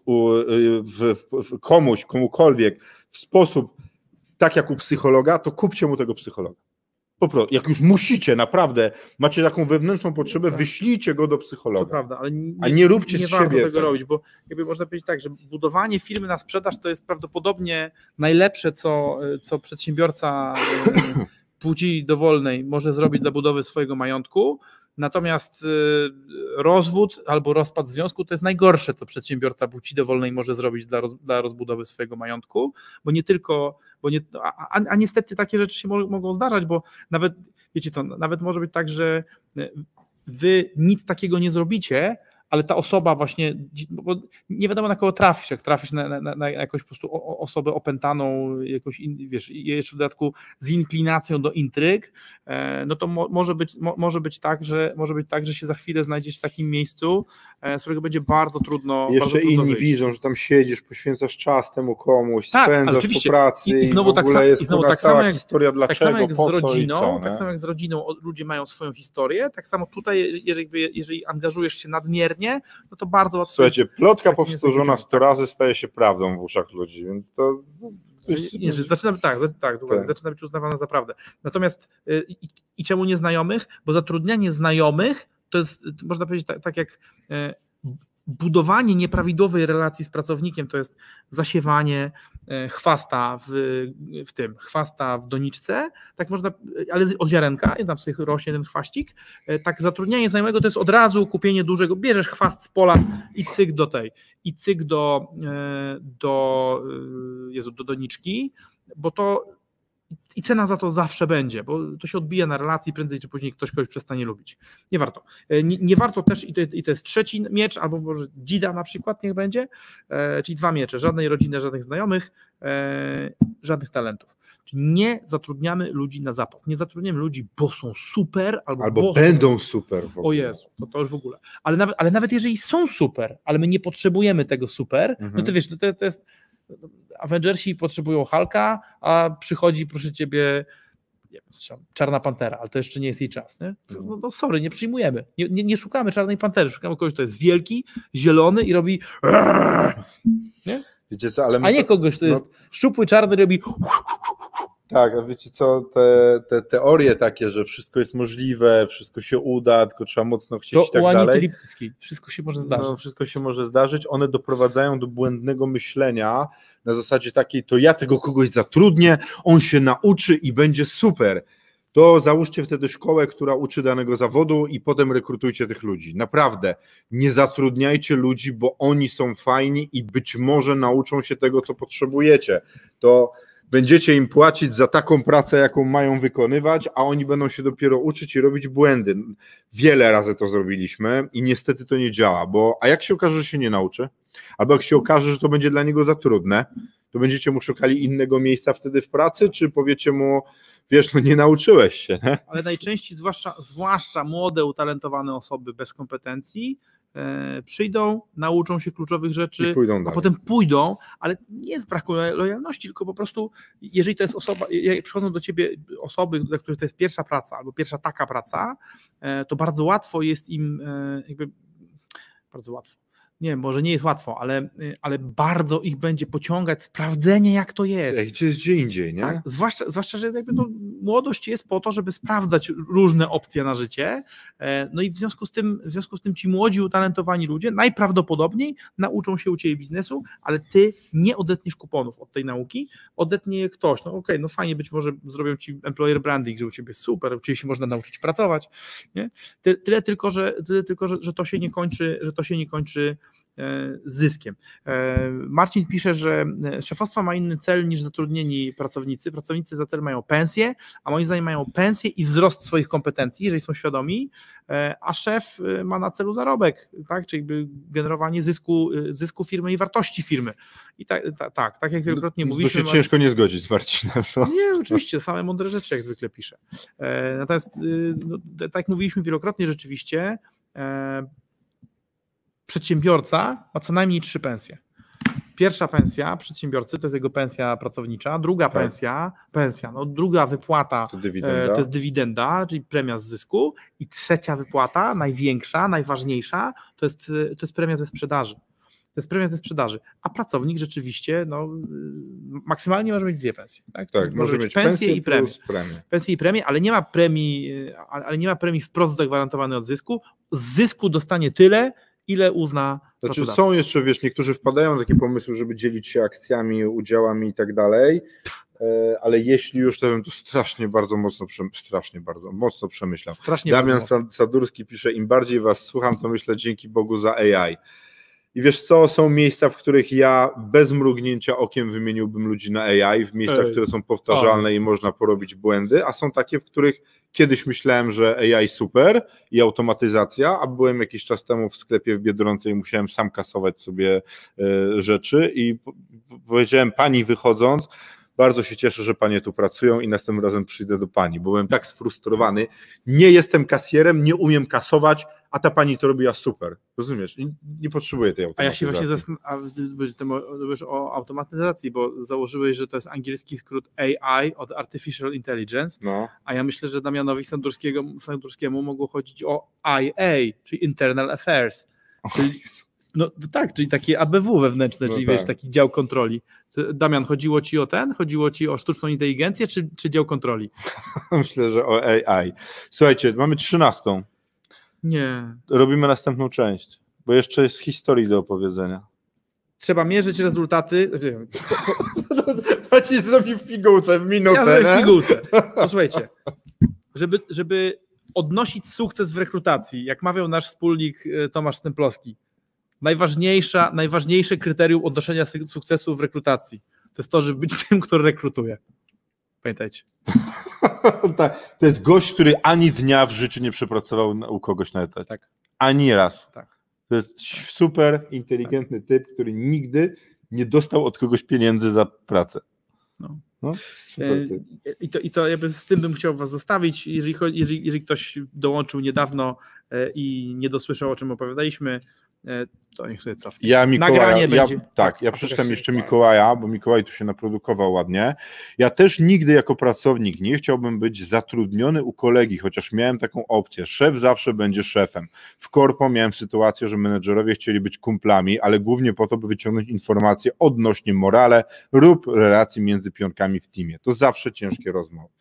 w, w, w komuś, komukolwiek w sposób tak jak u psychologa, to kupcie mu tego psychologa. Po prostu, jak już musicie, naprawdę, macie taką wewnętrzną potrzebę,
Tak.
wyślijcie go do
To
psychologa.
prawda, ale nie,
A nie róbcie
nie
z
warto
siebie
tego
tak.
robić, bo jakby można powiedzieć tak, że budowanie firmy na sprzedaż to jest prawdopodobnie najlepsze, co, co przedsiębiorca e, płci dowolnej może zrobić dla budowy swojego majątku. Natomiast e, rozwód albo rozpad związku to jest najgorsze, co przedsiębiorca płci dowolnej może zrobić dla, roz, dla rozbudowy swojego majątku, bo nie tylko, bo nie, a, a, a niestety takie rzeczy się mo- mogą zdarzać, bo nawet, wiecie co, nawet może być tak, że e, wy nic takiego nie zrobicie, ale ta osoba właśnie, bo nie wiadomo na kogo trafisz, jak trafisz na, na, na jakąś po prostu osobę opętaną, jakoś, wiesz, jeszcze w dodatku z inklinacją do intryg, e, no to mo, może, być, mo, może być tak, że może być tak, że się za chwilę znajdziesz w takim miejscu, z którego będzie bardzo trudno.
Jeszcze
bardzo
inni
wyjść.
widzą, że tam siedzisz, poświęcasz czas temu komuś, tak, spędzasz po pracy
i, i znowu
i
tak,
samo,
i znowu tak samo jak,
historia dlaczego,
tak samo jak z rodziną,
co
tak samo jak z rodziną ludzie mają swoją historię, tak samo tutaj, jeżeli, jeżeli angażujesz się nadmiernie, no to bardzo łatwo.
Słuchajcie, plotka
tak
powtórzona 100 razy staje się prawdą w uszach ludzi, więc to.
Nie, że zaczyna, tak, tak, tak, zaczyna być uznawana za prawdę. Natomiast y, i, i czemu nieznajomych? Bo zatrudnianie znajomych to jest, można powiedzieć, tak, tak jak y, budowanie nieprawidłowej relacji z pracownikiem to jest zasiewanie e, chwasta w, w tym, chwasta w doniczce, tak można, ale od ziarenka, i tam sobie rośnie ten chwaścik, e, tak zatrudnianie znajomego to jest od razu kupienie dużego, bierzesz chwast z pola i cyk do tej, i cyk do, e, do, Jezu, do doniczki, bo to i cena za to zawsze będzie, bo to się odbija na relacji, prędzej czy później ktoś kogoś przestanie lubić. Nie warto. E, nie, nie warto też, i to, i to, jest trzeci miecz, albo może dzida na przykład niech będzie, e, czyli dwa miecze, żadnej rodziny, żadnych znajomych, e, żadnych talentów. Czyli nie zatrudniamy ludzi na zapas. Nie zatrudniamy ludzi, bo są super, albo,
albo będą super. W
ogóle. O Jezu, to, to już w ogóle. Ale nawet, ale nawet jeżeli są super, ale my nie potrzebujemy tego super, mhm. no to wiesz, no to, to jest Avengersi potrzebują Hulka, a przychodzi, proszę ciebie, nie wiem, Czarna Pantera, ale to jeszcze nie jest jej czas. Nie? No, no sorry, nie przyjmujemy. Nie, nie, nie, szukamy Czarnej Pantery, szukamy kogoś, kto jest wielki, zielony i robi. Nie?
Wiecie co, ale
a nie kogoś, kto no... jest szczupły, czarny, robi.
Tak, a wiecie co, te, te teorie takie, że wszystko jest możliwe, wszystko się uda, tylko trzeba mocno chcieć
to
i tak dalej.
Lipski. Wszystko się może zdarzyć. No,
wszystko się może zdarzyć. One doprowadzają do błędnego myślenia na zasadzie takiej, to ja tego kogoś zatrudnię, on się nauczy i będzie super. To załóżcie wtedy szkołę, która uczy danego zawodu i potem rekrutujcie tych ludzi. Naprawdę, nie zatrudniajcie ludzi, bo oni są fajni i być może nauczą się tego, co potrzebujecie. To będziecie im płacić za taką pracę, jaką mają wykonywać, a oni będą się dopiero uczyć i robić błędy. Wiele razy to zrobiliśmy i niestety to nie działa, bo a jak się okaże, że się nie nauczy? Albo jak się okaże, że to będzie dla niego za trudne, to będziecie mu szukali innego miejsca wtedy w pracy, czy powiecie mu, wiesz, no nie nauczyłeś się.
Ale najczęściej, zwłaszcza, zwłaszcza młode, utalentowane osoby bez kompetencji, przyjdą, nauczą się kluczowych rzeczy, a potem pójdą, ale nie z braku lojalności, tylko po prostu, jeżeli to jest osoba, jak przychodzą do ciebie osoby, dla których to jest pierwsza praca albo pierwsza taka praca, e, to bardzo łatwo jest im, e, jakby bardzo łatwo nie wiem, może nie jest łatwo, ale, y, ale bardzo ich będzie pociągać sprawdzenie, jak to jest.
Gdzie jest gdzie indziej, nie? Tak,
zwłaszcza, zwłaszcza, że jakby no, młodość jest po to, żeby sprawdzać różne opcje na życie. E, no i w związku z tym, w związku z tym ci młodzi, utalentowani ludzie najprawdopodobniej nauczą się u ciebie biznesu, ale ty nie odetniesz kuponów od tej nauki, odetnie je ktoś. No okej, okay, no fajnie, być może zrobią ci employer branding, że u ciebie super, u ciebie się można nauczyć pracować. Nie? Tyle tylko, że, tyle tylko że, że to się nie kończy, że to się nie kończy E, zyskiem. E, Marcin pisze, że e, szefostwo ma inny cel niż zatrudnieni pracownicy. Pracownicy za cel mają pensję, a moim zdaniem mają pensję i wzrost swoich kompetencji, jeżeli są świadomi, a szef ma na celu zarobek, tak? czyli generowanie zysku, zysku firmy i wartości firmy. I tak, tak, tak, tak jak wielokrotnie no, mówiliśmy.
To się ciężko nie zgodzić z Marcinem.
No. Nie, oczywiście, same mądre rzeczy jak zwykle pisze. Natomiast, no, tak jak mówiliśmy wielokrotnie, rzeczywiście przedsiębiorca ma co najmniej trzy pensje. Pierwsza pensja przedsiębiorcy to jest jego pensja pracownicza, druga tak. pensja, pensja, no druga wypłata to, e, to, jest dywidenda, czyli premia z zysku i trzecia wypłata, największa, najważniejsza, to jest, to jest premia ze sprzedaży. To jest premia ze sprzedaży, a pracownik rzeczywiście no, maksymalnie może mieć dwie pensje. Tak,
tak może, może mieć pensję i premię. premię.
Pensję i premię, ale nie ma premii, ale nie ma premii wprost zagwarantowanej od zysku. Z zysku dostanie tyle, ile uzna
znaczy są jeszcze, wiesz, niektórzy wpadają na takie pomysły, żeby dzielić się akcjami, udziałami i tak dalej, e, ale jeśli już, to bym to strasznie bardzo mocno, strasznie bardzo mocno przemyślał. Strasznie Damian Sadurski pisze, im bardziej was słucham, to myślę dzięki Bogu za AI. I wiesz co, są miejsca, w których ja bez mrugnięcia okiem wymieniłbym ludzi na AI, w miejscach,
Ej.
które są powtarzalne i można porobić błędy, a są takie, w których kiedyś myślałem, że AI super i automatyzacja, a byłem jakiś czas temu w sklepie w Biedronce i musiałem sam kasować sobie e, rzeczy i po- po- powiedziałem pani wychodząc, bardzo się cieszę, że panie tu pracują i następnym razem przyjdę do pani, bo byłem tak sfrustrowany, nie jestem kasjerem, nie umiem kasować, a ta pani to robiła super, rozumiesz? I nie potrzebuję tej
A
automatyzacji.
ja się właśnie zastanawiam, mówisz o automatyzacji, bo założyłeś, że to jest angielski skrót AI od Artificial Intelligence,
No,
a ja myślę, że Damianowi Sandurskiego, Sandurskiemu mogło chodzić o IA, czyli Internal Affairs. Czyli, no tak, czyli takie ABW wewnętrzne,
No
czyli
tak.
wiesz, taki dział kontroli. Damian, chodziło ci o ten? Chodziło ci o sztuczną inteligencję, czy, czy dział kontroli?
myślę, że o AI. Słuchajcie, mamy trzynastą,
Nie.
robimy następną część, bo jeszcze jest historii do opowiedzenia.
Trzeba mierzyć rezultaty.
To ci zrobi w pigułce w minutę,
Ja zrobię w pigułce. Posłuchajcie, żeby, żeby odnosić sukces w rekrutacji, jak mawiał nasz wspólnik e, Tomasz Stemplowski, najważniejsza, najważniejsze kryterium odnoszenia sukcesu w rekrutacji to jest to, żeby być tym, kto rekrutuje. Pamiętajcie.
tak, to jest gość, który ani dnia w życiu nie przepracował u kogoś na etacie.
Tak.
Ani raz.
Tak.
To jest super inteligentny typ, który nigdy nie dostał od kogoś pieniędzy za pracę.
No.
No.
E, I to, i to jakby z tym bym chciał Was zostawić. Jeżeli, jeżeli, jeżeli ktoś dołączył niedawno e, i nie dosłyszał, o czym opowiadaliśmy, to niech sobie cofnie.
Ja Mikołaja,
Nagranie
ja,
będzie.
tak, ja
A
przeczytam jeszcze
Mikołaja.
Mikołaja, bo Mikołaj tu się naprodukował ładnie. Ja też nigdy jako pracownik nie chciałbym być zatrudniony u kolegi, chociaż miałem taką opcję. Szef zawsze będzie szefem. W korpo miałem sytuację, że menedżerowie chcieli być kumplami, ale głównie po to, by wyciągnąć informacje odnośnie morale lub relacji między pionkami w teamie. To zawsze ciężkie rozmowy.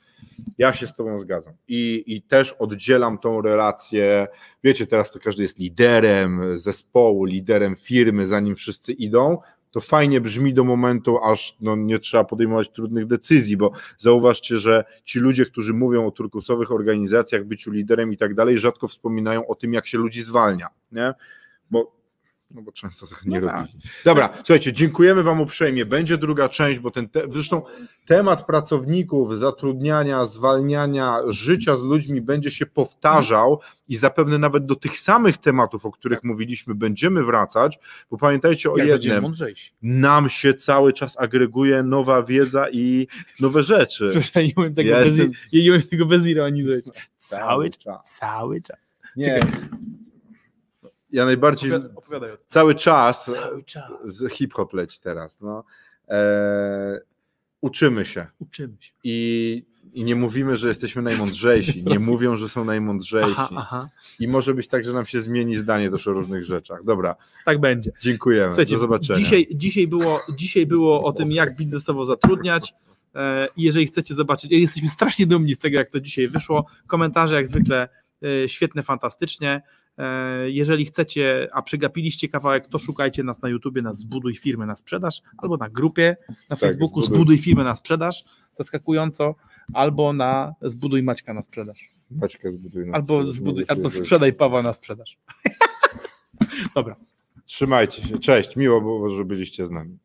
Ja się z Tobą zgadzam. I, I też oddzielam tą relację. Wiecie, teraz to każdy jest liderem zespołu, liderem firmy, zanim wszyscy idą. To fajnie brzmi do momentu, aż no, nie trzeba podejmować trudnych decyzji, bo zauważcie, że ci ludzie, którzy mówią o turkusowych organizacjach, byciu liderem i tak dalej, rzadko wspominają o tym, jak się ludzi zwalnia. Nie? Bo, no bo często tak nie
No
robi. Dobra, słuchajcie, dziękujemy Wam uprzejmie. Będzie druga część, bo ten te, zresztą temat pracowników, zatrudniania, zwalniania, życia z ludźmi będzie się powtarzał i zapewne nawet do tych samych tematów, o których mówiliśmy, będziemy wracać, bo pamiętajcie o
Jak
jednym, nam się cały czas agreguje nowa wiedza i nowe rzeczy.
Proszę, nie umiem tego,
Ja
bez,
jestem-
ja nie umiem tego bez ironii zrobić. Cały,
czas.
cały czas.
Nie. Ja najbardziej
Opowiadaj,
cały czas
Cały czas.
z hip-hop leci teraz. No. E, uczymy się.
Uczymy się.
I, I nie mówimy, że jesteśmy najmądrzejsi. Nie mówią, że są najmądrzejsi.
Aha, aha.
I może być tak, że nam się zmieni zdanie też o różnych rzeczach. Dobra,
Tak będzie.
dziękujemy.
Słuchajcie,
Do zobaczenia.
Dzisiaj, dzisiaj, było, dzisiaj było o tym, jak biznesowo zatrudniać. E, I jeżeli chcecie zobaczyć, jesteśmy strasznie dumni z tego, jak to dzisiaj wyszło. Komentarze jak zwykle e, świetne, fantastycznie. E, Jeżeli chcecie, a przegapiliście kawałek, to szukajcie nas na YouTubie na Zbuduj Firmę na Sprzedaż, albo na grupie na Facebooku
Zbuduj.
Zbuduj Firmę na Sprzedaż, zaskakująco, albo na Zbuduj Maćka na Sprzedaż,
Maćka zbuduj nas.
albo,
Mogę
zbuduj, albo sprzedaj Pawła na sprzedaż. Dobra.
Trzymajcie się. Cześć. Miło było, że byliście z nami.